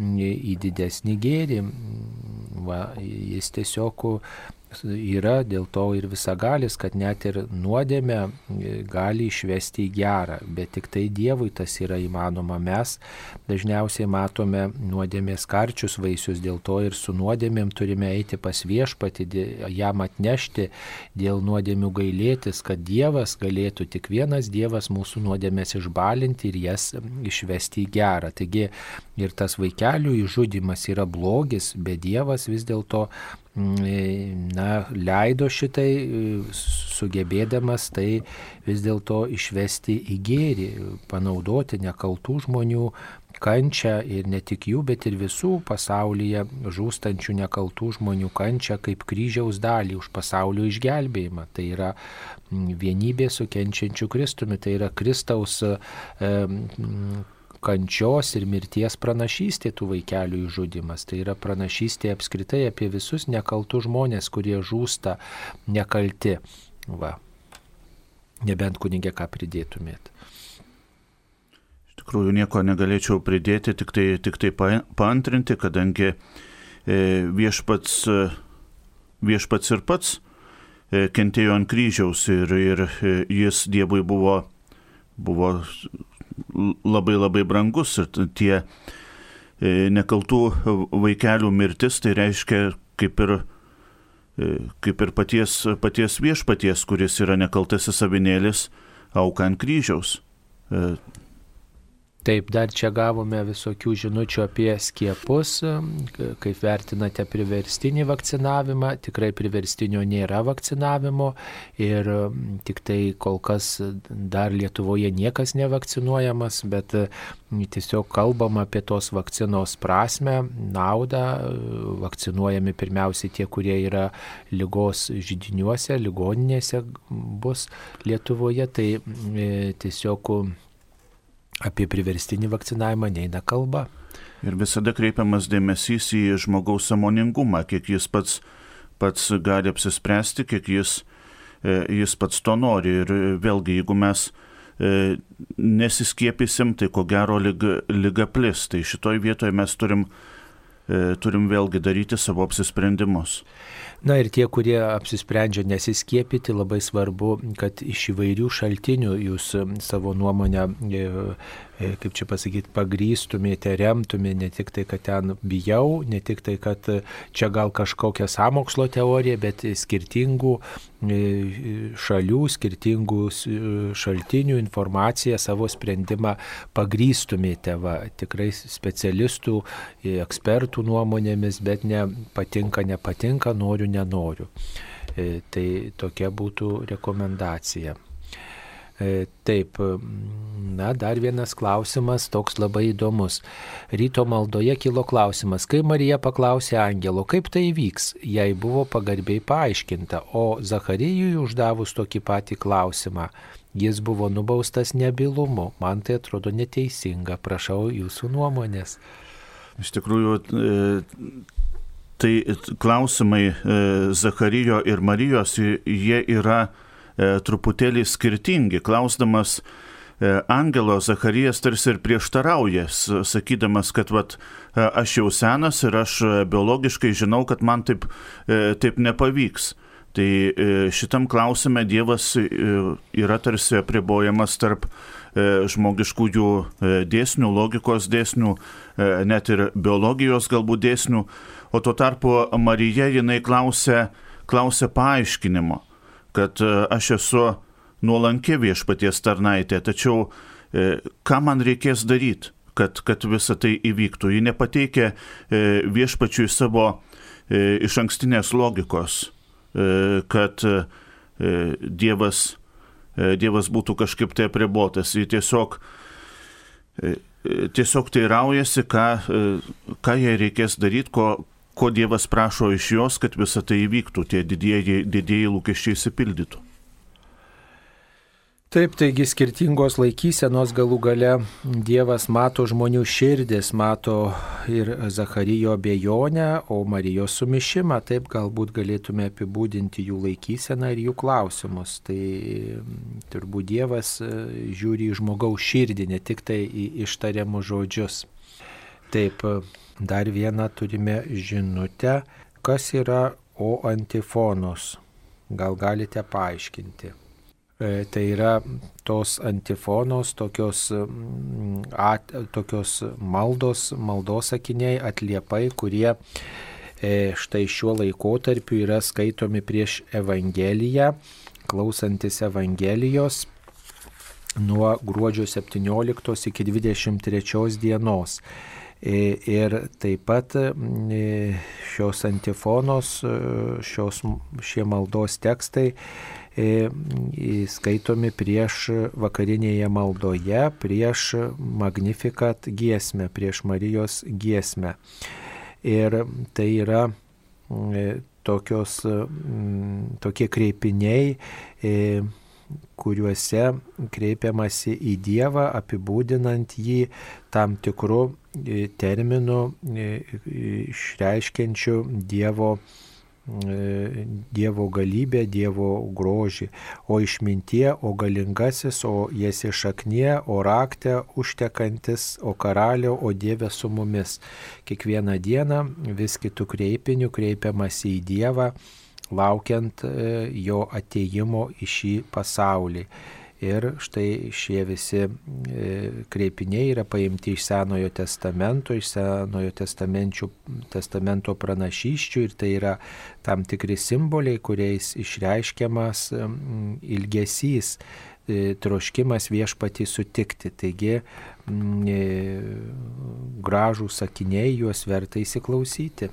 A: į didesnį gėrį. Va, jis tiesiog yra dėl to ir visagalis, kad net ir nuodėmę e, gali išvesti į gerą, bet tik tai Dievui tas yra įmanoma. Mes dažniausiai matome nuodėmės karčius vaisius, dėl to ir su nuodėmėm turime eiti pas viešpatį, jam atnešti, dėl nuodėmių gailėtis, kad Dievas galėtų tik vienas Dievas mūsų nuodėmės išbalinti ir jas išvesti į gerą. Taigi ir tas vaikelių įžudimas yra blogis, bet Dievas vis dėlto na, leido šitai, sugebėdamas tai vis dėlto išvesti į gėrį, panaudoti nekaltų žmonių kančią ir ne tik jų, bet ir visų pasaulyje žūstančių nekaltų žmonių kančią kaip kryžiaus dalį už pasaulio išgelbėjimą. Tai yra mm, vienybė su kenčiančiu Kristumi, tai yra Kristaus e, kančios ir mirties pranašystė tų vaikelių įžudimas. Tai yra pranašystė apskritai apie visus nekaltus žmonės, kurie žūsta nekalti. Va. Nebent kunigė ką pridėtumėt.
B: Tikrųjų nieko negalėčiau pridėti, tik tai, tik tai paantrinti, kadangi e, viešpats, e, viešpats ir pats e, kentėjo ant kryžiaus ir, ir jis Dievui buvo, buvo labai labai brangus ir tie e, nekaltų vaikelių mirtis tai reiškia kaip ir, e, kaip ir paties, paties viešpaties, kuris yra nekaltasis avinėlis, auka ant kryžiaus.
A: Taip, dar čia gavome visokių žinučių apie skiepus, kaip vertinate priverstinį vakcinavimą. Tikrai priverstinio nėra vakcinavimo ir tik tai kol kas dar Lietuvoje niekas nevakcinuojamas, bet tiesiog kalbam apie tos vakcinos prasme, naudą. Vakcinuojami pirmiausiai tie, kurie yra lygos žydiniuose, ligoninėse bus Lietuvoje. Tai tiesiog apie priverstinį vakcinavimą neina kalba.
B: Ir visada kreipiamas dėmesys į žmogaus samoningumą, kiek jis pats, pats gali apsispręsti, kiek jis, e, jis pats to nori. Ir vėlgi, jeigu mes e, nesiskiepysim, tai ko gero lyga, lyga plis. Tai šitoj vietoje mes turim, e, turim vėlgi daryti savo apsisprendimus.
A: Na ir tie, kurie apsisprendžia nesiskiepyti, labai svarbu, kad iš įvairių šaltinių jūs savo nuomonę E, kaip čia pasakyti, pagrystumėte, remtumėte, ne tik tai, kad ten bijau, ne tik tai, kad čia gal kažkokia samokslo teorija, bet skirtingų e, šalių, skirtingų e, šaltinių informaciją, savo sprendimą pagrystumėte, va, tikrai specialistų, ekspertų nuomonėmis, bet ne patinka, nepatinka, noriu, nenoriu. Tai tokia būtų rekomendacija. E, taip, na, dar vienas klausimas, toks labai įdomus. Ryto maldoje kilo klausimas, kai Marija paklausė angelo, kaip tai vyks, jai buvo pagarbiai paaiškinta, o Zacharijui uždavus tokį patį klausimą, jis buvo nubaustas nebylumu. Man tai atrodo neteisinga, prašau jūsų nuomonės.
B: Iš tikrųjų, e, tai klausimai e, Zacharijo ir Marijos, jie yra E, truputėlį skirtingi. Klausdamas e, Angelo Zacharijas tarsi ir prieštarauja, sakydamas, kad vat, e, aš jau senas ir aš biologiškai žinau, kad man taip, taip nepavyks. Tai šitam klausime Dievas yra tarsi apribojamas tarp žmogiškųjų dėsnių, logikos dėsnių, net ir biologijos galbūt dėsnių, o tuo tarpu Marija jinai klausia, klausia paaiškinimo kad e, aš esu nuolankė viešpaties tarnaitė, tačiau e, ką man reikės daryti, kad, kad visa tai įvyktų. Ji nepateikė e, viešpačiui savo iš ankstinės logikos, kad Dievas, Dievas būtų kažkaip tai apribotas. Ji tiesiog, tiesiog teiraujasi, ką, ką jai reikės daryti, ko, ko Dievas prašo iš jos, kad visa tai įvyktų, tie didieji, didieji lūkesčiai įsipildytų.
A: Taip, taigi skirtingos laikysenos galų gale Dievas mato žmonių širdis, mato ir Zacharijo bejonę, o Marijos sumišimą, taip galbūt galėtume apibūdinti jų laikyseną ir jų klausimus. Tai turbūt Dievas e, žiūri į žmogaus širdį, ne tik tai į ištariamus žodžius. Taip, Dar vieną turime žinutę, kas yra O antifonos. Gal galite paaiškinti? E, tai yra tos antifonos, tokios, mm, at, tokios maldos, maldos sakiniai, atliepai, kurie e, štai šiuo laikotarpiu yra skaitomi prieš Evangeliją, klausantis Evangelijos nuo gruodžio 17 iki 23 dienos. Ir taip pat šios antifonos, šios, šie maldos tekstai skaitomi prieš vakarinėje maldoje, prieš Magnificat giesmę, prieš Marijos giesmę. Ir tai yra tokios, tokie kreipiniai, kuriuose kreipiamasi į Dievą, apibūdinant jį tam tikrų e, terminų e, išreiškiančių Dievo e, Dievo galybę, Dievo grožį, o išmintie, o galingasis, o jas išaknie, o raktė užtekantis, o karalio, o Dieve su mumis. Kiekvieną dieną vis kitų kreipinių kreipiamas į Dievą, laukiant e, jo ateimo į šį pasaulį. Ir štai šie visi e, kreipiniai yra paimti iš Senojo testamento, iš Senojo testamento pranašyščių ir tai yra tam tikri simboliai, kuriais išreiškiamas ilgesys, e, troškimas viešpatį sutikti. Taigi gražų sakiniai juos verta įsiklausyti.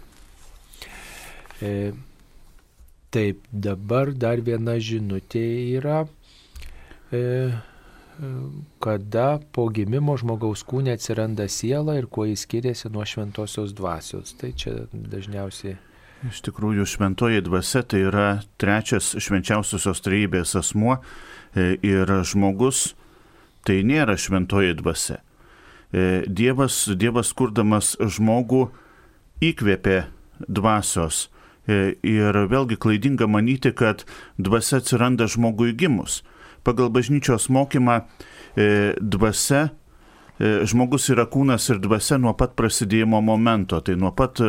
A: Taip, dabar dar viena žinutė yra, e, kada po gimimo žmogaus kūne atsiranda siela ir kuo jis skiriasi nuo šventosios dvasios. Tai čia dažniausiai.
B: Iš tikrųjų, šventoji dvasia tai yra trečias švenčiausiosios trejybės asmuo e, ir žmogus tai nėra šventoji dvasia. Dievas, Dievas kurdamas žmogų įkvėpė dvasios. Ir vėlgi klaidinga manyti, kad dvasia atsiranda žmogui gimus. Pagal bažnyčios mokymą dvasia žmogus yra kūnas ir dvasia nuo pat prasidėjimo momento, tai nuo pat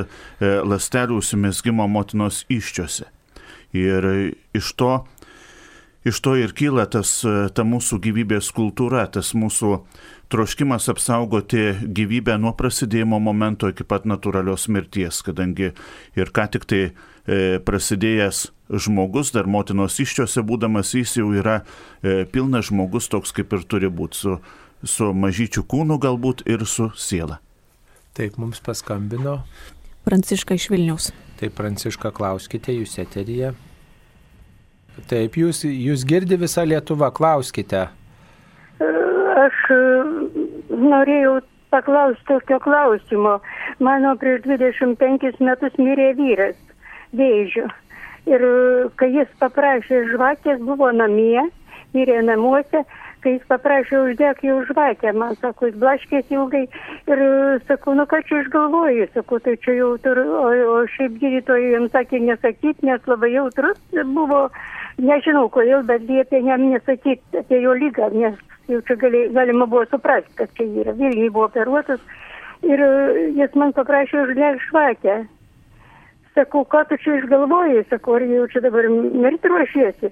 B: lastelių užsimesgymo motinos iščiose. Ir iš to, iš to ir kyla tas, ta mūsų gyvybės kultūra, tas mūsų troškimas apsaugoti gyvybę nuo prasidėjimo momento iki pat natūralios mirties, kadangi ir ką tik tai e, prasidėjęs žmogus, dar motinos iščiose būdamas, jis jau yra e, pilnas žmogus toks kaip ir turi būti, su, su mažyčiu kūnu galbūt ir su siela.
A: Taip, mums paskambino.
C: Pranciška iš Vilniaus.
A: Taip, Pranciška, klauskite, jūs eteryje. Taip, jūs, jūs girdi visą Lietuvą, klauskite.
M: Aš e, norėjau paklausti tokio klausimo. Mano prieš 25 metus mirė vyras vėžių. Ir e, kai jis paprašė žvakės, buvo namie, mirė namuose, kai jis paprašė uždegti jau žvakę, man sako, jis blaškėsi ilgai ir e, sakau, nu ką čia išgalvoju, sakau, tai čia jau turiu, o, o šiaip gydytojai jam sakė nesakyti, nes labai jautrus buvo, nežinau kodėl, bet liepė jam nesakyti apie jo lygą, nes jau čia gali, galima buvo suprasti, kad čia yra. Vilniui buvo operuotas ir e, jis man paprašė uždegti žvakę. Sakau, ką tu čia išgalvojai, sakau, ar jau čia dabar mirti ruošiesi.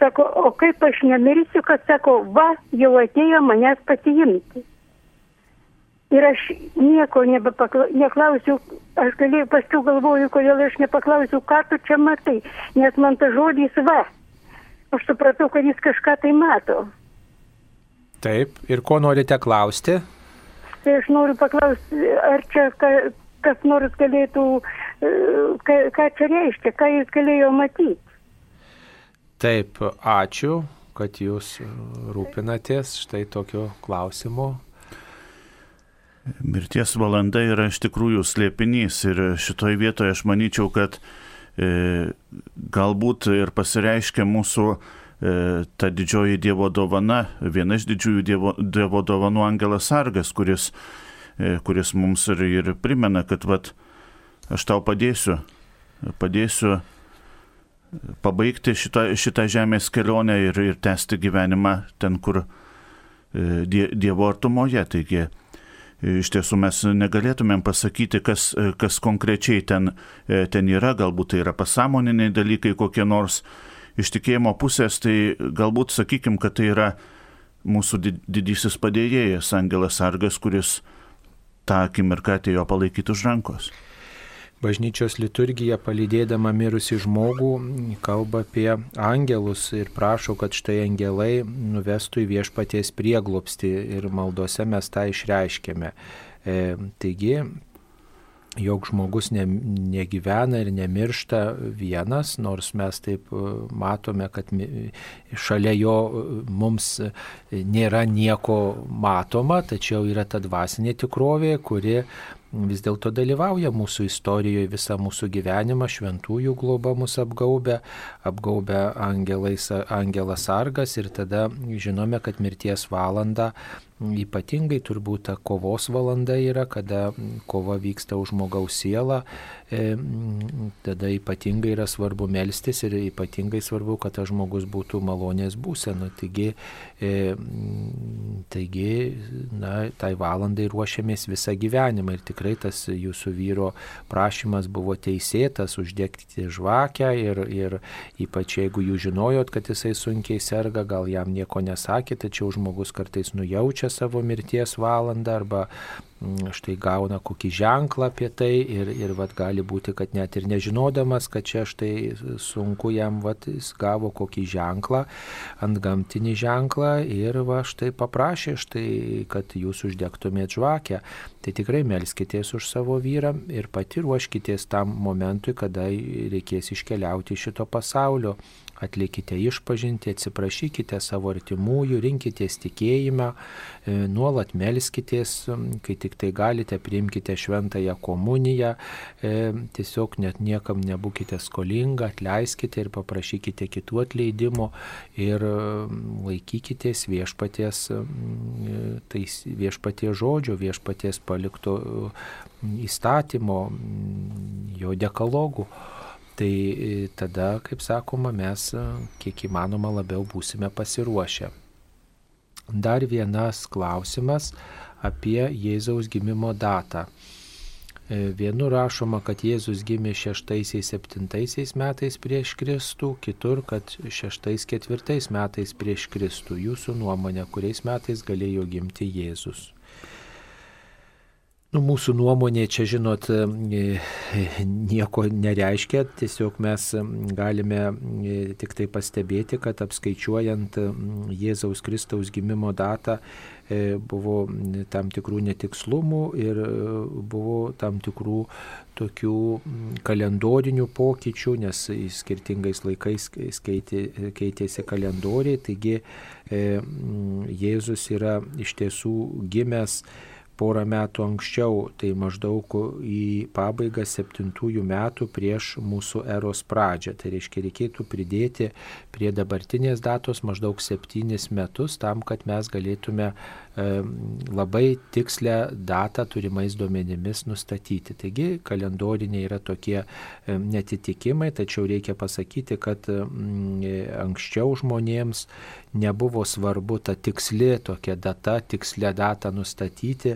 M: Sako, o kaip aš nemirsiu, kad sako, va, jau atėjo manęs pasiimti. Ir aš nieko neklausiu, aš galėjau, paskui galvoju, kodėl aš nepaklausiu, ką tu čia matai, nes man ta žodis va. Aš supratau, kad jis kažką tai mato.
A: Taip, ir ko norite klausti?
M: Tai aš noriu paklausti, ar čia kas nors galėtų, e, ka, ką čia reiškia, ką jis galėjo matyti.
A: Taip, ačiū, kad jūs rūpinatės štai tokiu klausimu.
B: Mirties valanda yra iš tikrųjų slėpinys ir šitoj vietoje aš manyčiau, kad e, galbūt ir pasireiškia mūsų e, ta didžioji Dievo dovana, viena iš didžiųjų Dievo, dievo dovanų Angelas Sargas, kuris, kuris mums ir, ir primena, kad vat, aš tau padėsiu, padėsiu pabaigti šitą, šitą žemės kelionę ir, ir tęsti gyvenimą ten, kur e, die, Dievo artumoje. Taigi, iš tiesų mes negalėtumėm pasakyti, kas, kas konkrečiai ten, ten yra, galbūt tai yra pasąmoniniai dalykai kokie nors, iš tikėjimo pusės, tai galbūt sakykim, kad tai yra mūsų didysis padėjėjas Angelas Sargas, kuris tą akimirką atėjo palaikyti už rankos.
A: Bažnyčios liturgija palydėdama mirusi žmogų kalba apie angelus ir prašo, kad štai angelai nuvestų į viešpaties prieglopsti ir maldose mes tą išreiškėme. E, taigi jog žmogus ne, negyvena ir nemiršta vienas, nors mes taip e, matome, kad šalia jo e, mums nėra nieko matoma, tačiau yra ta dvasinė tikrovė, kuri vis dėlto dalyvauja mūsų istorijoje visą mūsų gyvenimą, šventųjų globa mus apgaubia, apgaubia angelais, angelas sargas ir tada žinome, kad mirties valanda ypatingai turbūt ta kovos valanda yra, kada kova vyksta už žmogaus sielą, tada ypatingai yra svarbu melstis ir ypatingai svarbu, kad tas žmogus būtų malonės būsena. Taigi, e, taigi na, tai valandai ruošiamės visą gyvenimą ir tikrai tas jūsų vyro prašymas buvo teisėtas uždegti žvakę ir, ir ypač jeigu jūs žinojot, kad jisai sunkiai serga, gal jam nieko nesakė, tačiau žmogus kartais nujaučia savo mirties valandą arba štai gauna kokį ženklą apie tai ir, ir vat, gali būti, kad net ir nežinodamas, kad čia štai sunku jam, vat, jis gavo kokį ženklą, ant gamtinį ženklą ir va štai paprašė, štai, kad jūs uždegtumėt žvakę. Tai tikrai melskitės už savo vyrą ir pati ruoškitės tam momentui, kada reikės iškeliauti iš šito pasaulio atlikite išpažinti, atsiprašykite savo artimųjų, rinkitės tikėjimą, e, nuolat melskitės, kai tik tai galite, priimkite šventąją komuniją, e, tiesiog net niekam nebūkite skolinga, atleiskite ir paprašykite kitų atleidimo ir laikykitės viešpaties, tai viešpaties žodžio, viešpaties palikto įstatymo, jo dekalogų tai tada, kaip sakoma, mes kiek įmanoma labiau būsime pasiruošę. Dar vienas klausimas apie Jėzaus gimimo datą. E, vienu rašoma, kad Jėzus gimė 6-7 metais prieš Kristų, kitur, kad 6-4 metais prieš Kristų. Jūsų nuomonė, kuriais metais galėjo gimti Jėzus? Nu, mūsų nuomonė čia, žinot, e, nieko nereiškia, tiesiog mes galime e, tik tai pastebėti, kad apskaičiuojant Jėzaus Kristaus gimimo datą e, buvo tam tikrų netikslumų ir buvo tam tikrų tokių kalendorinių pokyčių, nes skirtingais laikais keitė, keitėsi kalendoriai, taigi Jėzus yra iš tiesų gimęs porą metų anksčiau, tai maždaug į pabaigą septintųjų metų prieš mūsų eros pradžią. Tai reiškia, reikėtų pridėti prie dabartinės datos maždaug septynis metus tam, kad mes galėtume labai tikslę datą turimais duomenimis nustatyti. Taigi kalendoriniai yra tokie netitikimai, tačiau reikia pasakyti, kad anksčiau žmonėms nebuvo svarbu ta tiksli tokia data, tikslę datą nustatyti,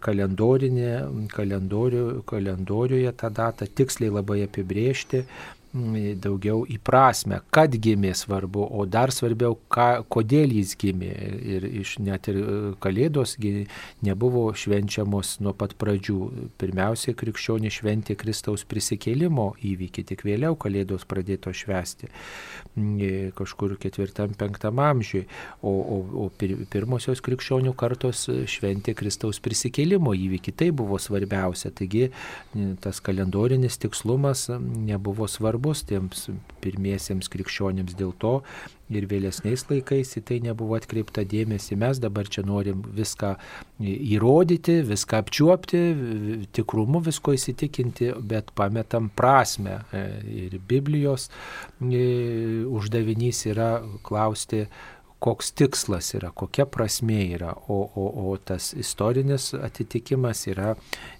A: kalendoriuje tą datą tiksliai labai apibriežti, daugiau į prasme, kad gimė svarbu, o dar svarbiau, ką, kodėl jis gimė. Ir iš, net ir e, Kalėdos nebuvo švenčiamos nuo pat pradžių. Pirmiausia, krikščionį šventė Kristaus prisikėlimo įvykį, tik vėliau Kalėdos pradėto švesti e, kažkur ketvirtam, penktam amžiui. O, o, o pirmosios krikščionių kartos šventė Kristaus prisikėlimo įvykį. Tai buvo svarbiausia. Taigi tas kalendorinis tikslumas nebuvo svarbus svarbus tiems pirmiesiems krikščionėms dėl to ir vėlesniais laikais į tai nebuvo atkreipta dėmesį. Mes dabar čia norim viską įrodyti, viską apčiuopti, tikrumu visko įsitikinti, bet pametam prasme. E, ir Biblijos e, uždavinys yra klausti, koks tikslas yra, kokia prasme yra, o, o, o tas istorinis atitikimas yra,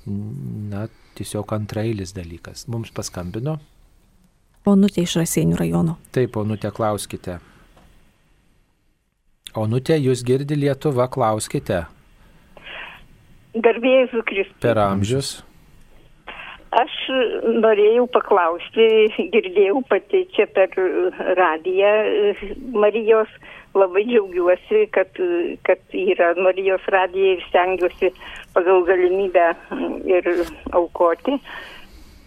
A: na, tiesiog antrailis dalykas. Mums paskambino.
C: Onutė iš Raseinių rajono.
A: Taip, Onutė, klauskite. Onutė, jūs girdi Lietuva, klauskite.
N: Garbėjus Kristus.
A: Per amžius.
N: Aš norėjau paklausti, girdėjau pati čia per radiją Marijos, labai džiaugiuosi, kad, kad yra Marijos radija ir stengiuosi pagal galimybę ir aukoti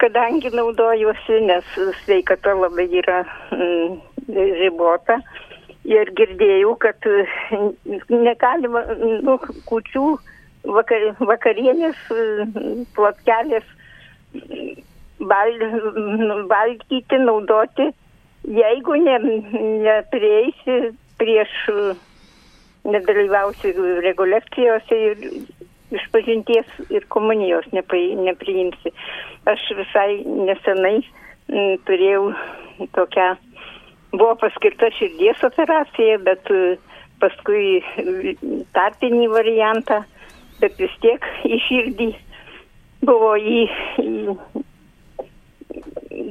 N: kadangi naudojuosi, nes sveikata labai yra mm, ribota. Ir girdėjau, kad mm, negalima, nu, kučių vakar, vakarienės, mm, plotkelės val, valgyti, naudoti, jeigu ne, neprieisi prieš, nedalyvausi rekolekcijose ir išpažinties ir komunijos nepriimsi. Aš visai nesenai m, mm, turėjau tokią, buvo paskirta širdies operacija, bet e, paskui tarpinį variantą, bet vis tiek į širdį buvo į, į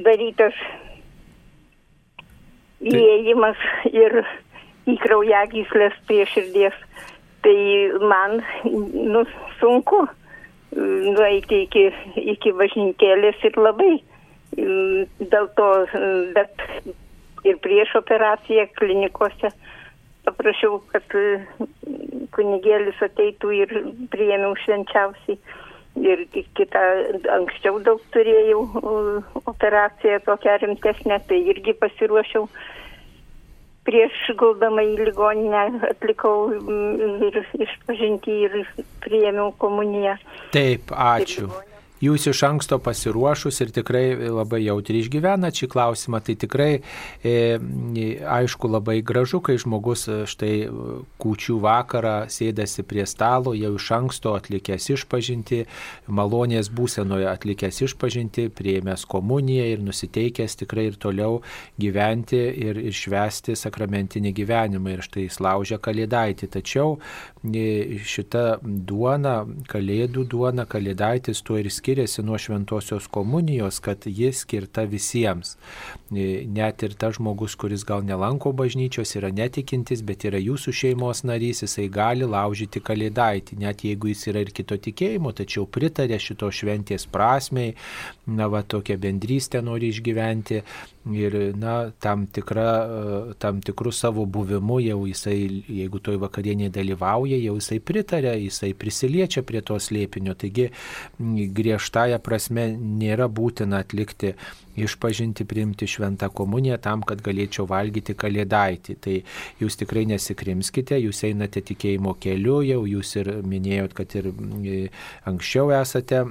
N: darytas įėjimas ir į kraujagyslės prie širdies tai man nu, sunku mm, nueiti iki, iki bažnytėlės ir labai mm, dėl to, mm, bet ir prieš operaciją klinikose paprašiau, kad kunigėlis ateitų ir priėmiau švenčiausiai. Ir kitą anksčiau daug turėjau operaciją tokią rimtesnę, tai irgi pasiruošiau prieš guldama į ligoninę atlikau ir išpažinti ir priėmiau komuniją.
A: Taip, ačiū. Jūs iš anksto pasiruošus ir tikrai labai jautri išgyvenat šį klausimą, tai tikrai e, aišku labai gražu, kai žmogus e, štai kūčių vakarą sėdasi prie stalo, jau iš anksto atlikęs išpažinti, malonės būsenoje atlikęs išpažinti, prieimęs komuniją ir nusiteikęs tikrai ir toliau gyventi ir, ir švesti sakramentinį gyvenimą. Ir štai jis laužia kalėdaitį. Tačiau e, šita duona, kalėdų duona, kalėdaitis tuo ir skiriasi nuo šventosios komunijos, kad ji skirta visiems. E, net ir tas žmogus, kuris gal nelanko bažnyčios, yra netikintis, bet yra jūsų šeimos narys, jisai gali laužyti kalėdaitį, net jeigu jis yra ir kito tikėjimo, tačiau pritarė šito šventės prasmei, na va tokią bendrystę nori išgyventi ir na, tam, tikra, tam tikrų savo buvimu jau jisai, jeigu toj vakarienėje dalyvauja, jau jisai pritarė, jisai prisiliečia prie to slėpinio. Taigi griežtąją prasme nėra būtina atlikti išpažinti, priimti šventą komuniją tam, kad galėčiau valgyti kalėdaitį. Tai jūs tikrai nesikrimskite, jūs einate tikėjimo keliu, jau jūs ir minėjot, kad ir anksčiau esate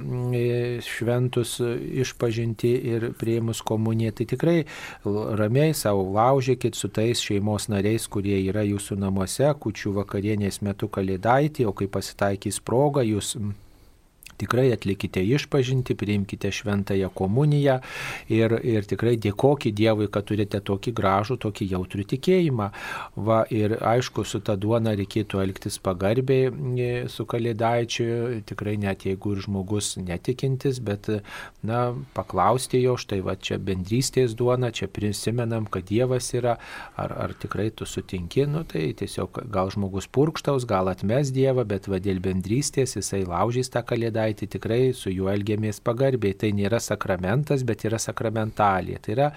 A: šventus išpažinti ir prieimus komuniją. Tai tikrai ramiai savo laužykit su tais šeimos nariais, kurie yra jūsų namuose, kučių vakarienės metu kalėdaitį, o kai pasitaikys proga, jūs tikrai atlikite išpažinti, priimkite šventąją komuniją ir, ir tikrai dėkokite Dievui, kad turite tokį gražų, tokį jautrų tikėjimą. Va, ir aišku, su ta duona reikėtų elgtis pagarbiai e, su kalėdaičiu, tikrai net jeigu ir žmogus netikintis, bet, na, paklausti jo, štai va čia bendrystės duona, čia prisimenam, kad Dievas yra, ar, ar tikrai tu sutinki, nu tai tiesiog gal žmogus purkštaus, gal atmes Dievą, bet va dėl bendrystės jisai laužys tą kalėdaitį tai tikrai su juo elgiamės pagarbiai. Tai nėra sakramentas, bet yra sakramentalė. Tai yra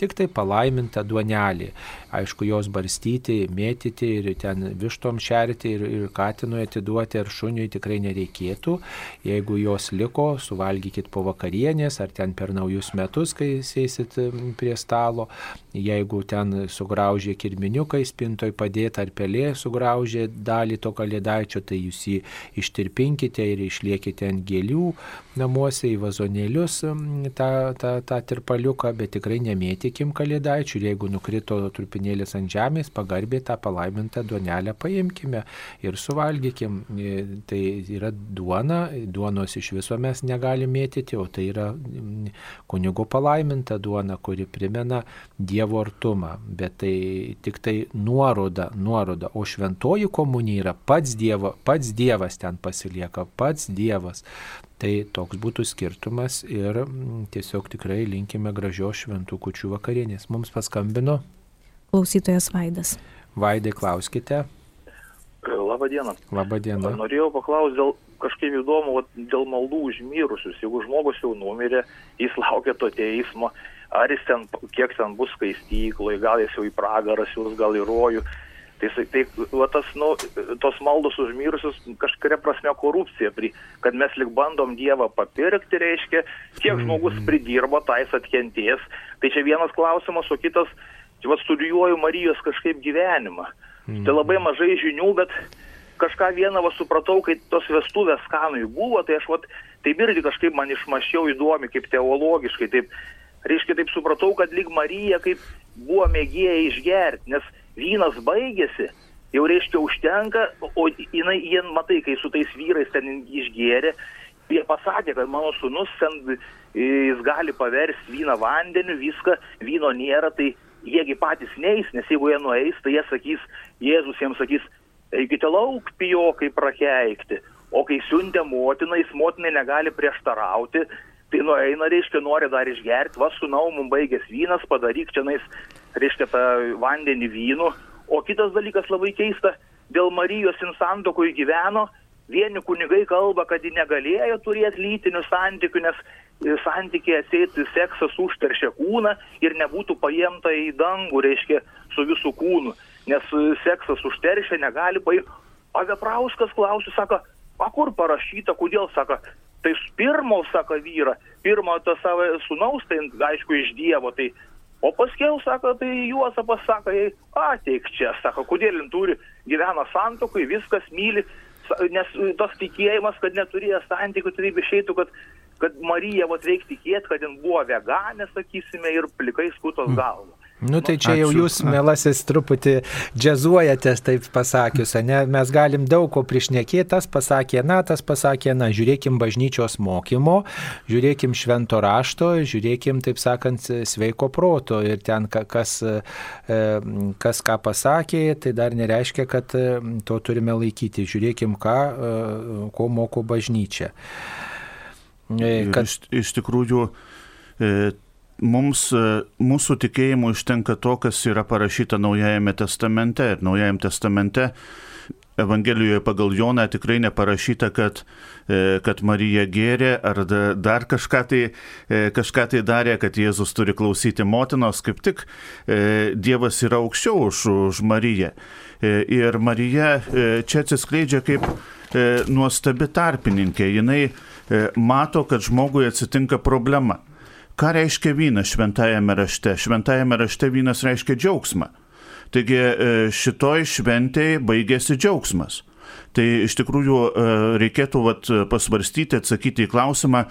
A: tik tai palaiminta duonelė. Aišku, jos barstyti, mėtyti ir ten vištom šerti ir, ir katinui atiduoti ar šuniui tikrai nereikėtų. Jeigu jos liko, suvalgykit po vakarienės ar ten per naujus metus, kai sėsit prie stalo. Jeigu ten sugraužė kirminiukai, spintoj padėta ar pelė sugraužė dalį to kalėdaičio, tai jūs jį ištirpinkite ir išliekite ant gėlių namuose į vazonėlius tą, tą, tą tirpaliuką, bet tikrai nemėtikim kalėdaičių jeigu nukrito trupinėlis ant žemės, pagarbiai tą palaimintą duonelę paimkime ir suvalgykim. E, tai yra duona, duonos iš viso mes negalime mėtyti, o tai yra kunigo palaiminta duona, kuri primena Dievo artumą, bet tai tik tai nuoroda, nuoroda, o šventoji komunija yra pats, dievo, pats Dievas ten pasilieka, pats Dievas. Tai toks būtų skirtumas ir mm, tiesiog tikrai linkime gražios šventų kučių vakarienės. Mums paskambino.
C: Klausytojas Vaidas.
A: Vaidai, klauskite.
O: Labą dieną. Norėjau paklausti dėl kažkaip įdomu, dėl maldų užmirusius. Jeigu žmogus jau numirė, jis laukia to teismo, ar jis ten, kiek ten bus skaistykloje, gal jis jau į pragarą siūs, gal į rojų. Tai, tai va, tas, nu, tos maldos užmirusius kažkuria prasme korupcija, kad mes lik bandom Dievą papirkti, reiškia, kiek mhm. žmogus pridirbo, tais atkentės. Tai čia vienas klausimas, o kitas, va, studijuoju Marijos kažkaip gyvenimą. Mm. Tai labai mažai žinių, bet kažką vieną va, supratau, kai tos vestuvės kanui buvo, tai aš va, taip irgi kažkaip man išmašiau įdomi, kaip teologiškai, taip, reiškia, taip supratau, kad lyg Marija kaip buvo mėgėja išgerti, nes vynas baigėsi, jau reiškia užtenka, o jinai, jie, matai, kai su tais vyrais ten išgėrė, jie pasakė, kad mano sunus ten jis gali paversti vyną vandeniu, viską, vyno nėra, tai jiegi patys neis, nes jeigu jie nueis, tai jie sakys, Jėzus jiems sakys, eikite lauk pijokai prakeikti, o kai siuntė motiną, jis motinai negali prieštarauti, tai nueina, reiškia, nori dar išgerti, va, sunau, mums baigęs vynas, padaryk čia nais reiškia tą vandenį vynu. O kitas dalykas labai keista, dėl Marijos insantokui gyveno, vieni kunigai kalba, kad ji negalėjo turėti lytinių santykių, nes santykiai atsėti seksas užteršia kūną ir nebūtų paimta į dangų, reiškia, su visų kūnu, nes seksas užteršia, negali paimti. O Veprauskas klausia, sako, o kur parašyta, kodėl, sako, tai pirmo, sako vyra, pirmo to savo sunaus, tai aišku iš Dievo, tai O paskiau, sako, tai Juozapas sako, jai, ateik čia, sako, kodėl jin turi, gyvena santokui, viskas myli, nes tas tikėjimas, kad neturėjo santykių, tai išeitų, kad kad Marija, vat reikia tikėti, kad jin buvo veganė, sakysime, ir plikai skutos galvo.
A: Nu tai čia jau jūs, melasis, truputį džiazuojatės, taip pasakius, ne? Mes galim daug ko priešnekėti, tas pasakė, na, tas pasakė, na, žiūrėkim bažnyčios mokymo, žiūrėkim švento rašto, žiūrėkim, taip sakant, sveiko proto ir ten kas, e, kas ką pasakė, tai dar nereiškia, kad e, to turime laikyti. Žiūrėkim, ką, e, ko moko bažnyčia.
B: Kad... Iš, iš tikrųjų, mums, e, mūsų tikėjimų užtenka to, kas yra parašyta Naujajame testamente. Ir Naujajame testamente Evangelijoje pagal Joną tikrai neparašyta, kad, e, kad Marija gėrė ar dar kažką tai, e, kažką tai darė, kad Jėzus turi klausyti motinos. Kaip tik Dievas yra aukščiau už, už Mariją. Ir Marija čia atsiskleidžia kaip nuostabi tarpininkė. Jis mato, kad žmogui atsitinka problema. Ką reiškia vynas šventajame rašte? Šventajame rašte vynas reiškia džiaugsmą. Taigi e, šitoj šventėje baigėsi džiaugsmas. Tai iš tikrųjų e, reikėtų vat, pasvarstyti, atsakyti į klausimą,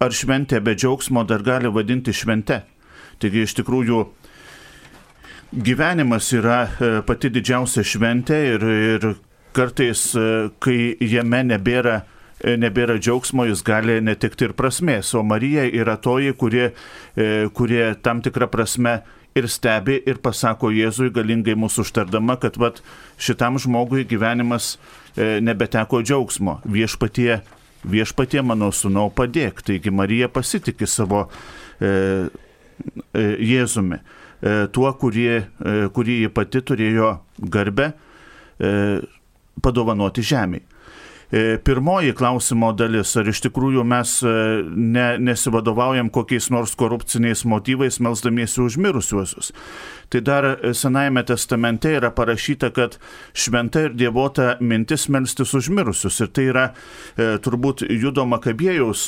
B: ar šventė be džiaugsmo dar gali vadinti švente. Taigi iš tikrųjų gyvenimas yra e, pati didžiausia šventė ir, ir kartais, kai jame nebėra E, nebėra džiaugsmo, jis gali netikti ir prasmės. O Marija yra toji, kurie, e, kurie tam tikrą prasme ir stebi ir pasako Jėzui galingai mūsų užtardama, kad vat, šitam žmogui gyvenimas e, nebeteko džiaugsmo. Viešpatie, viešpatie mano sūnau padėk. Taigi Marija pasitikė savo e, e, Jėzumi, e, tuo, kurį, e, kurį ji pati turėjo garbę e, padovanoti žemėje. E, pirmoji klausimo dalis, ar iš tikrųjų mes e, ne, nesivadovaujam kokiais nors korupciniais motyvais melzdamiesi už mirusiuosius. Tai dar Senajame testamente yra parašyta, kad šventa ir dievota mintis melstis už mirusius. Ir tai yra e, turbūt judo makabėjaus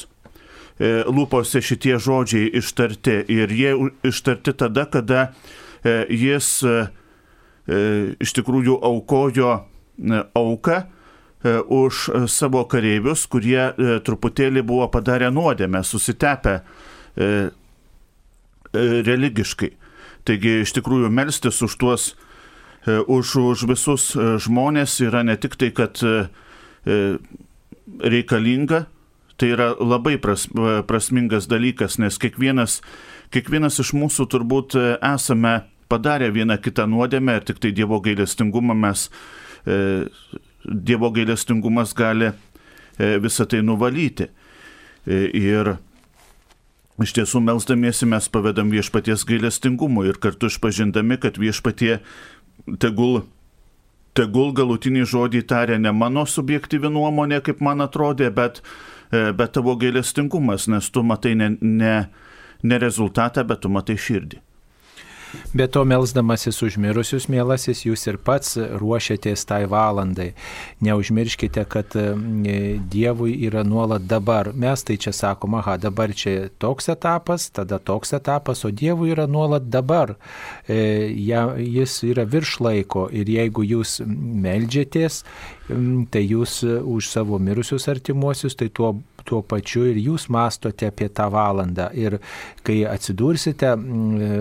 B: e, lūpose šitie žodžiai ištarti. Ir jie ištarti tada, kada e, jis e, e iš tikrųjų aukojo e, auką E, už e, savo kareivius, kurie e, truputėlį buvo padarę nuodėmę, susitepę religiškai. Taigi iš tikrųjų melstis už tuos, už, už visus žmonės yra ne tik tai, kad reikalinga, tai yra labai pras, prasmingas dalykas, nes kiekvienas, kiekvienas iš mūsų turbūt esame padarę vieną kitą nuodėmę ir tik tai Dievo gailestingumą mes Dievo gailestingumas gali e, visą tai nuvalyti. E, ir iš tiesų melzdamiesi mes pavedam viešpaties gailestingumui ir kartu išpažindami, kad viešpatie tegul, tegul galutinį žodį tarė ne mano subjektyvi nuomonė, kaip man atrodė, bet, e, bet tavo gailestingumas, nes tu matai ne, ne, ne rezultatą, bet tu matai širdį.
A: Bet to melzdamasis užmirusius, mielasis, jūs ir pats ruošiatės tai valandai. Neužmirškite, kad Dievui yra nuolat dabar. Mes tai čia sakom, aha, dabar čia toks etapas, tada toks etapas, o Dievui yra nuolat dabar. E, jis yra virš laiko ir jeigu jūs melžiatės, tai jūs už savo mirusius artimuosius, tai tuo tuo pačiu ir jūs mastote apie tą valandą. Ir kai atsidursite,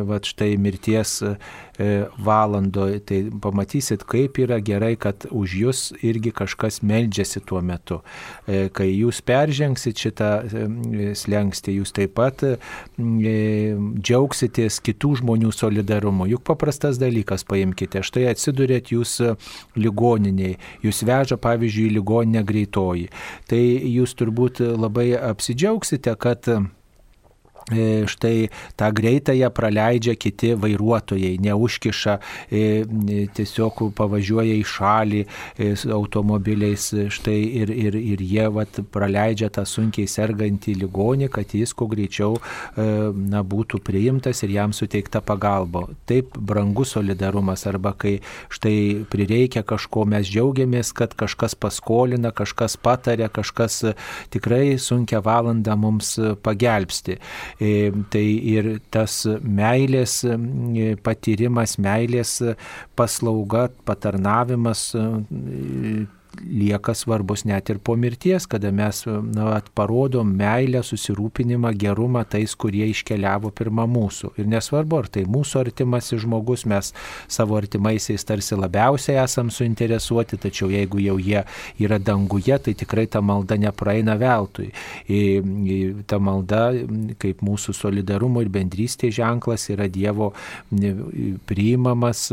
A: va štai mirties E, valandoje, tai pamatysit, kaip yra gerai, kad už jūs irgi kažkas meldžiasi tuo metu. E, kai jūs peržengsit šitą e, slengstį, jūs taip pat džiaugsitės kitų žmonių solidarumu. Juk paprastas dalykas, paimkite, štai atsidurėt jūs ligoniniai, jūs veža, pavyzdžiui, ligoninę greitoji. Tai jūs turbūt labai apsidžiaugsite, kad E, štai tą greitąją praleidžia kiti vairuotojai, neužkiša, e, tiesiog pavažiuoja į šalį e, automobiliais štai ir, ir, ir jie vat, praleidžia tą sunkiai sergantį ligonį, kad jis kuo greičiau na, būtų priimtas ir jam suteikta pagalba. Taip brangus solidarumas arba kai štai prireikia kažko, mes džiaugiamės, kad kažkas paskolina, kažkas patarė, kažkas tikrai sunkia valanda mums pagelbsti. E, tai ir tas meilės e, patyrimas, meilės paslauga, patarnavimas e, lieka svarbus net ir po mirties, kada mes na, parodom meilę, susirūpinimą, gerumą tais, kurie iškeliavo pirmą mūsų. Ir nesvarbu, ar tai mūsų artimasis žmogus, mes savo artimaisiais tarsi labiausiai esam suinteresuoti, tačiau jeigu jau jie yra danguje, tai tikrai ta malda nepraeina veltui. Ta malda, kaip mūsų solidarumo ir bendrystės ženklas, yra Dievo priimamas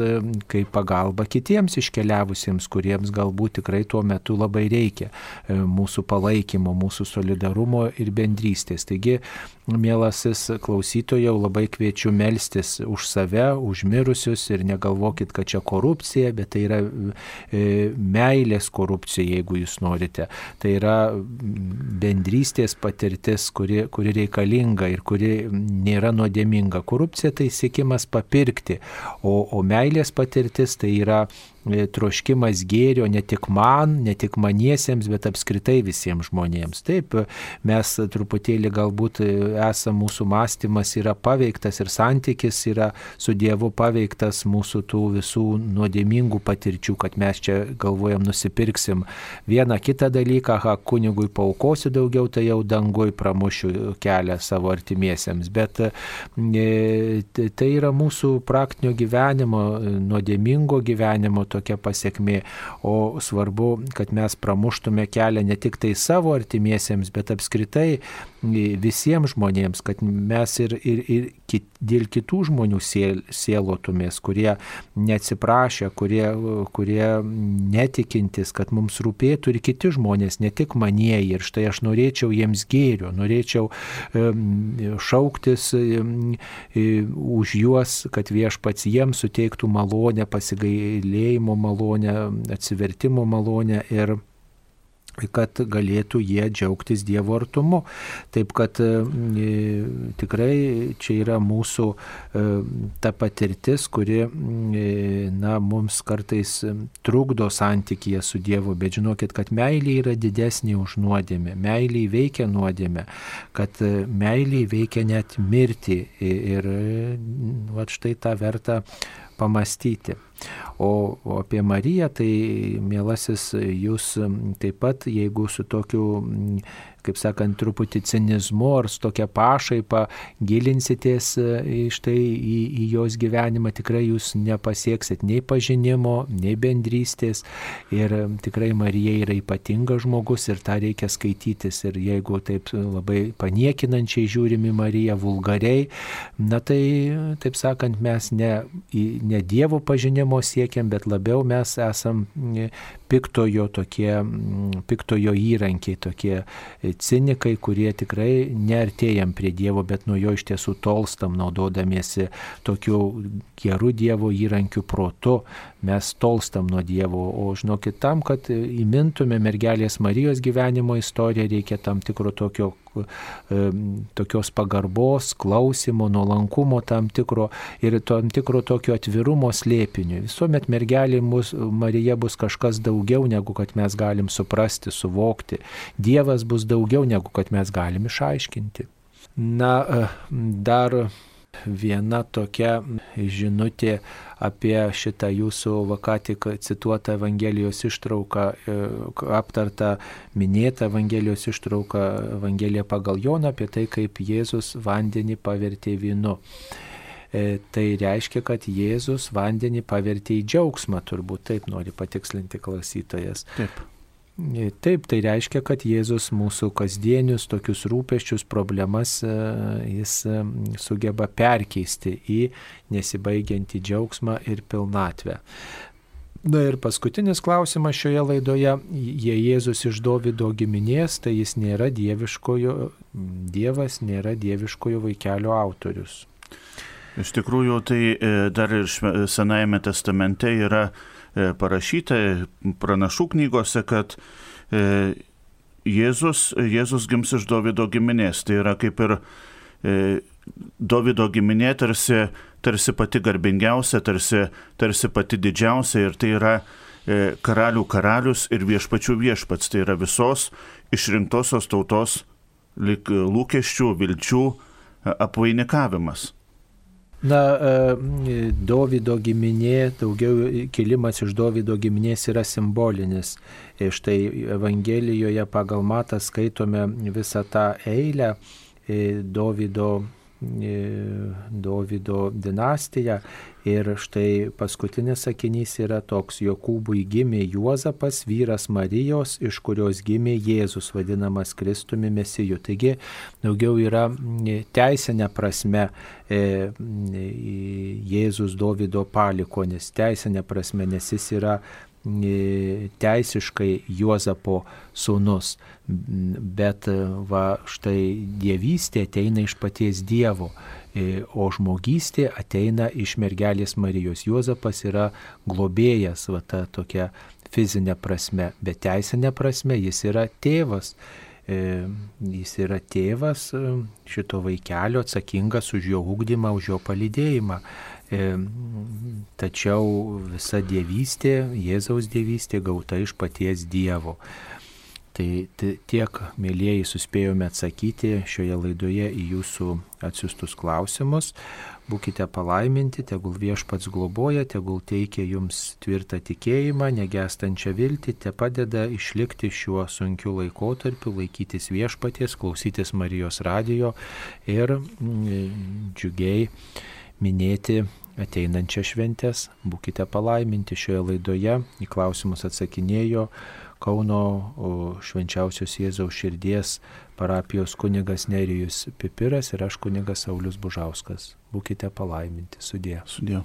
A: kaip pagalba kitiems iškeliavusiems, kuriems galbūt tikrai tuo metu labai reikia mūsų palaikymo, mūsų solidarumo ir bendrystės. Taigi, mielasis klausytojau, labai kviečiu melstis už save, už mirusius ir negalvokit, kad čia korupcija, bet tai yra e, meilės korupcija, jeigu jūs norite. Tai yra bendrystės patirtis, kuri, kuri reikalinga ir kuri nėra nuodėminga. Korupcija tai siekimas papirkti, o, o meilės patirtis tai yra E, troškimas gėrio ne tik man, ne tik maniesiems, bet apskritai visiems žmonėms. Taip, mes truputėlį galbūt esame, mūsų mąstymas yra paveiktas ir santykis yra su Dievu paveiktas mūsų tų visų nuodėmingų patirčių, kad mes čia galvojam nusipirksim vieną kitą dalyką, ha, kunigui paukosiu daugiau, tai jau dangui pramušiu kelią savo artimiesiems. Bet e, tai yra mūsų praktinio gyvenimo, nuodėmingo gyvenimo tokia pasiekmė, o svarbu, kad mes pramuštume kelią ne tik tai savo artimiesiems, bet apskritai visiems žmonėms, kad mes ir, ir, ir kit, dėl kitų žmonių siel, sielotumės, kurie neatsiprašė, kurie, kurie netikintis, kad mums rūpėtų ir kiti žmonės, ne tik manieji. Ir štai aš norėčiau jiems gėrio, norėčiau šauktis už juos, kad viešpats jiems suteiktų malonę, pasigailėjimo malonę, atsivertimo malonę ir kad galėtų jie džiaugtis Dievo artumu. Taip kad e, tikrai čia yra mūsų e, ta patirtis, kuri e, na, mums kartais trukdo santykėje su Dievu, bet žinokit, kad meilė yra didesnė už nuodėmę, meilė veikia nuodėmę, kad meilė veikia net mirti ir va štai tą verta pamastyti. O, o apie Mariją, tai mielasis, jūs taip pat, jeigu su tokiu kaip sakant, truputį cinizmu ar su tokia pašaipa gilinsitės iš tai į, į jos gyvenimą, tikrai jūs nepasieksit nei pažinimo, nei bendrystės. Ir tikrai Marija yra ypatingas žmogus ir tą reikia skaitytis. Ir jeigu taip labai paniekinančiai žiūrimi Mariją vulgariai, na tai, taip sakant, mes ne, ne Dievo pažinimo siekiam, bet labiau mes esam piktojo tokie, piktojo įrankiai, tokie cinikai, kurie tikrai neartėjam prie Dievo, bet nuo jo iš tiesų tolstam, naudodamiesi tokiu geru Dievo įrankiu protu, mes tolstam nuo Dievo. O žinokit, tam, kad įmintume mergelės Marijos gyvenimo istoriją, reikia tam tikro tokio tokios pagarbos, klausimo, nuolankumo tam tikro ir tam tikro tokio atvirumo slėpiniu. Visuomet mergelė mus, Marija bus kažkas daugiau, negu kad mes galim suprasti, suvokti. Dievas bus daugiau, negu kad mes galim išaiškinti. Na, dar viena tokia žinutė apie šitą jūsų ką tik cituotą Evangelijos ištrauką, e, aptartą minėtą Evangelijos ištrauką Evangelija pagal Joną apie tai, kaip Jėzus vandenį pavertė vynu. E, tai reiškia, kad Jėzus vandenį pavertė į džiaugsmą, turbūt taip nori patikslinti klausytojas.
B: Taip.
A: Taip, tai reiškia, kad Jėzus mūsų kasdienius tokius rūpeščius, problemas e, jis e, sugeba perkeisti į nesibaigiantį džiaugsmą ir pilnatvę. Na ir paskutinis klausimas šioje laidoje, jei Jėzus iš Dovido giminės, tai jis nėra dieviškojo, Dievas nėra dieviškojo vaikelio autorius.
B: Iš tikrųjų, tai e, dar ir Senajame testamente yra E, parašyta pranašų knygose, kad e, Jėzus, Jėzus gims iš Davido giminės. Tai yra kaip ir e, Davido giminė tarsi, tarsi pati garbingiausia, tarsi, tarsi pati didžiausia ir tai yra karalių karalius ir viešpačių viešpats. Tai yra visos išrinktosios tautos lūkesčių, vilčių apvainikavimas.
A: Na, e, Davido giminė, daugiau kilimas iš Davido giminės yra simbolinis. Ir štai Evangelijoje pagal matą skaitome visą tą eilę Davido Dovido dinastiją. Ir štai paskutinis sakinys yra toks, Jokūbui gimė Juozapas, vyras Marijos, iš kurios gimė Jėzus, vadinamas Kristumi Mesiju. Taigi daugiau yra teisinė prasme e, Jėzus Dovido palikonis, teisinė prasme, nes jis yra teisiškai Juozapo sūnus, bet va štai dievystė ateina iš paties Dievo, e, o žmogystė ateina iš mergelės Marijos. Juozapas yra globėjas, va ta tokia fizinė prasme, bet teisinė prasme jis yra tėvas. E, jis yra tėvas e, šito vaikelio atsakingas už jo ūkdymą, už jo palydėjimą. Tačiau visa dievystė, Jėzaus dievystė gauta iš paties Dievo. Tai tiek, mėlyjeji, suspėjome atsakyti šioje laidoje į jūsų atsiustus klausimus. Būkite palaiminti, tegul viešpats globoja, tegul teikia jums tvirtą tikėjimą, negestančią viltį, te padeda išlikti šiuo sunkiu laikotarpiu, laikytis viešpaties, klausytis Marijos radijo ir mm, džiugiai minėti ateinančią šventės. Būkite palaiminti šioje laidoje. Į klausimus atsakinėjo Kauno švenčiausios Jėzaus širdies parapijos kunigas Nerijus Pipiras ir aš kunigas Saulis Bužauskas. Būkite palaiminti. Sudė.
B: Sudė.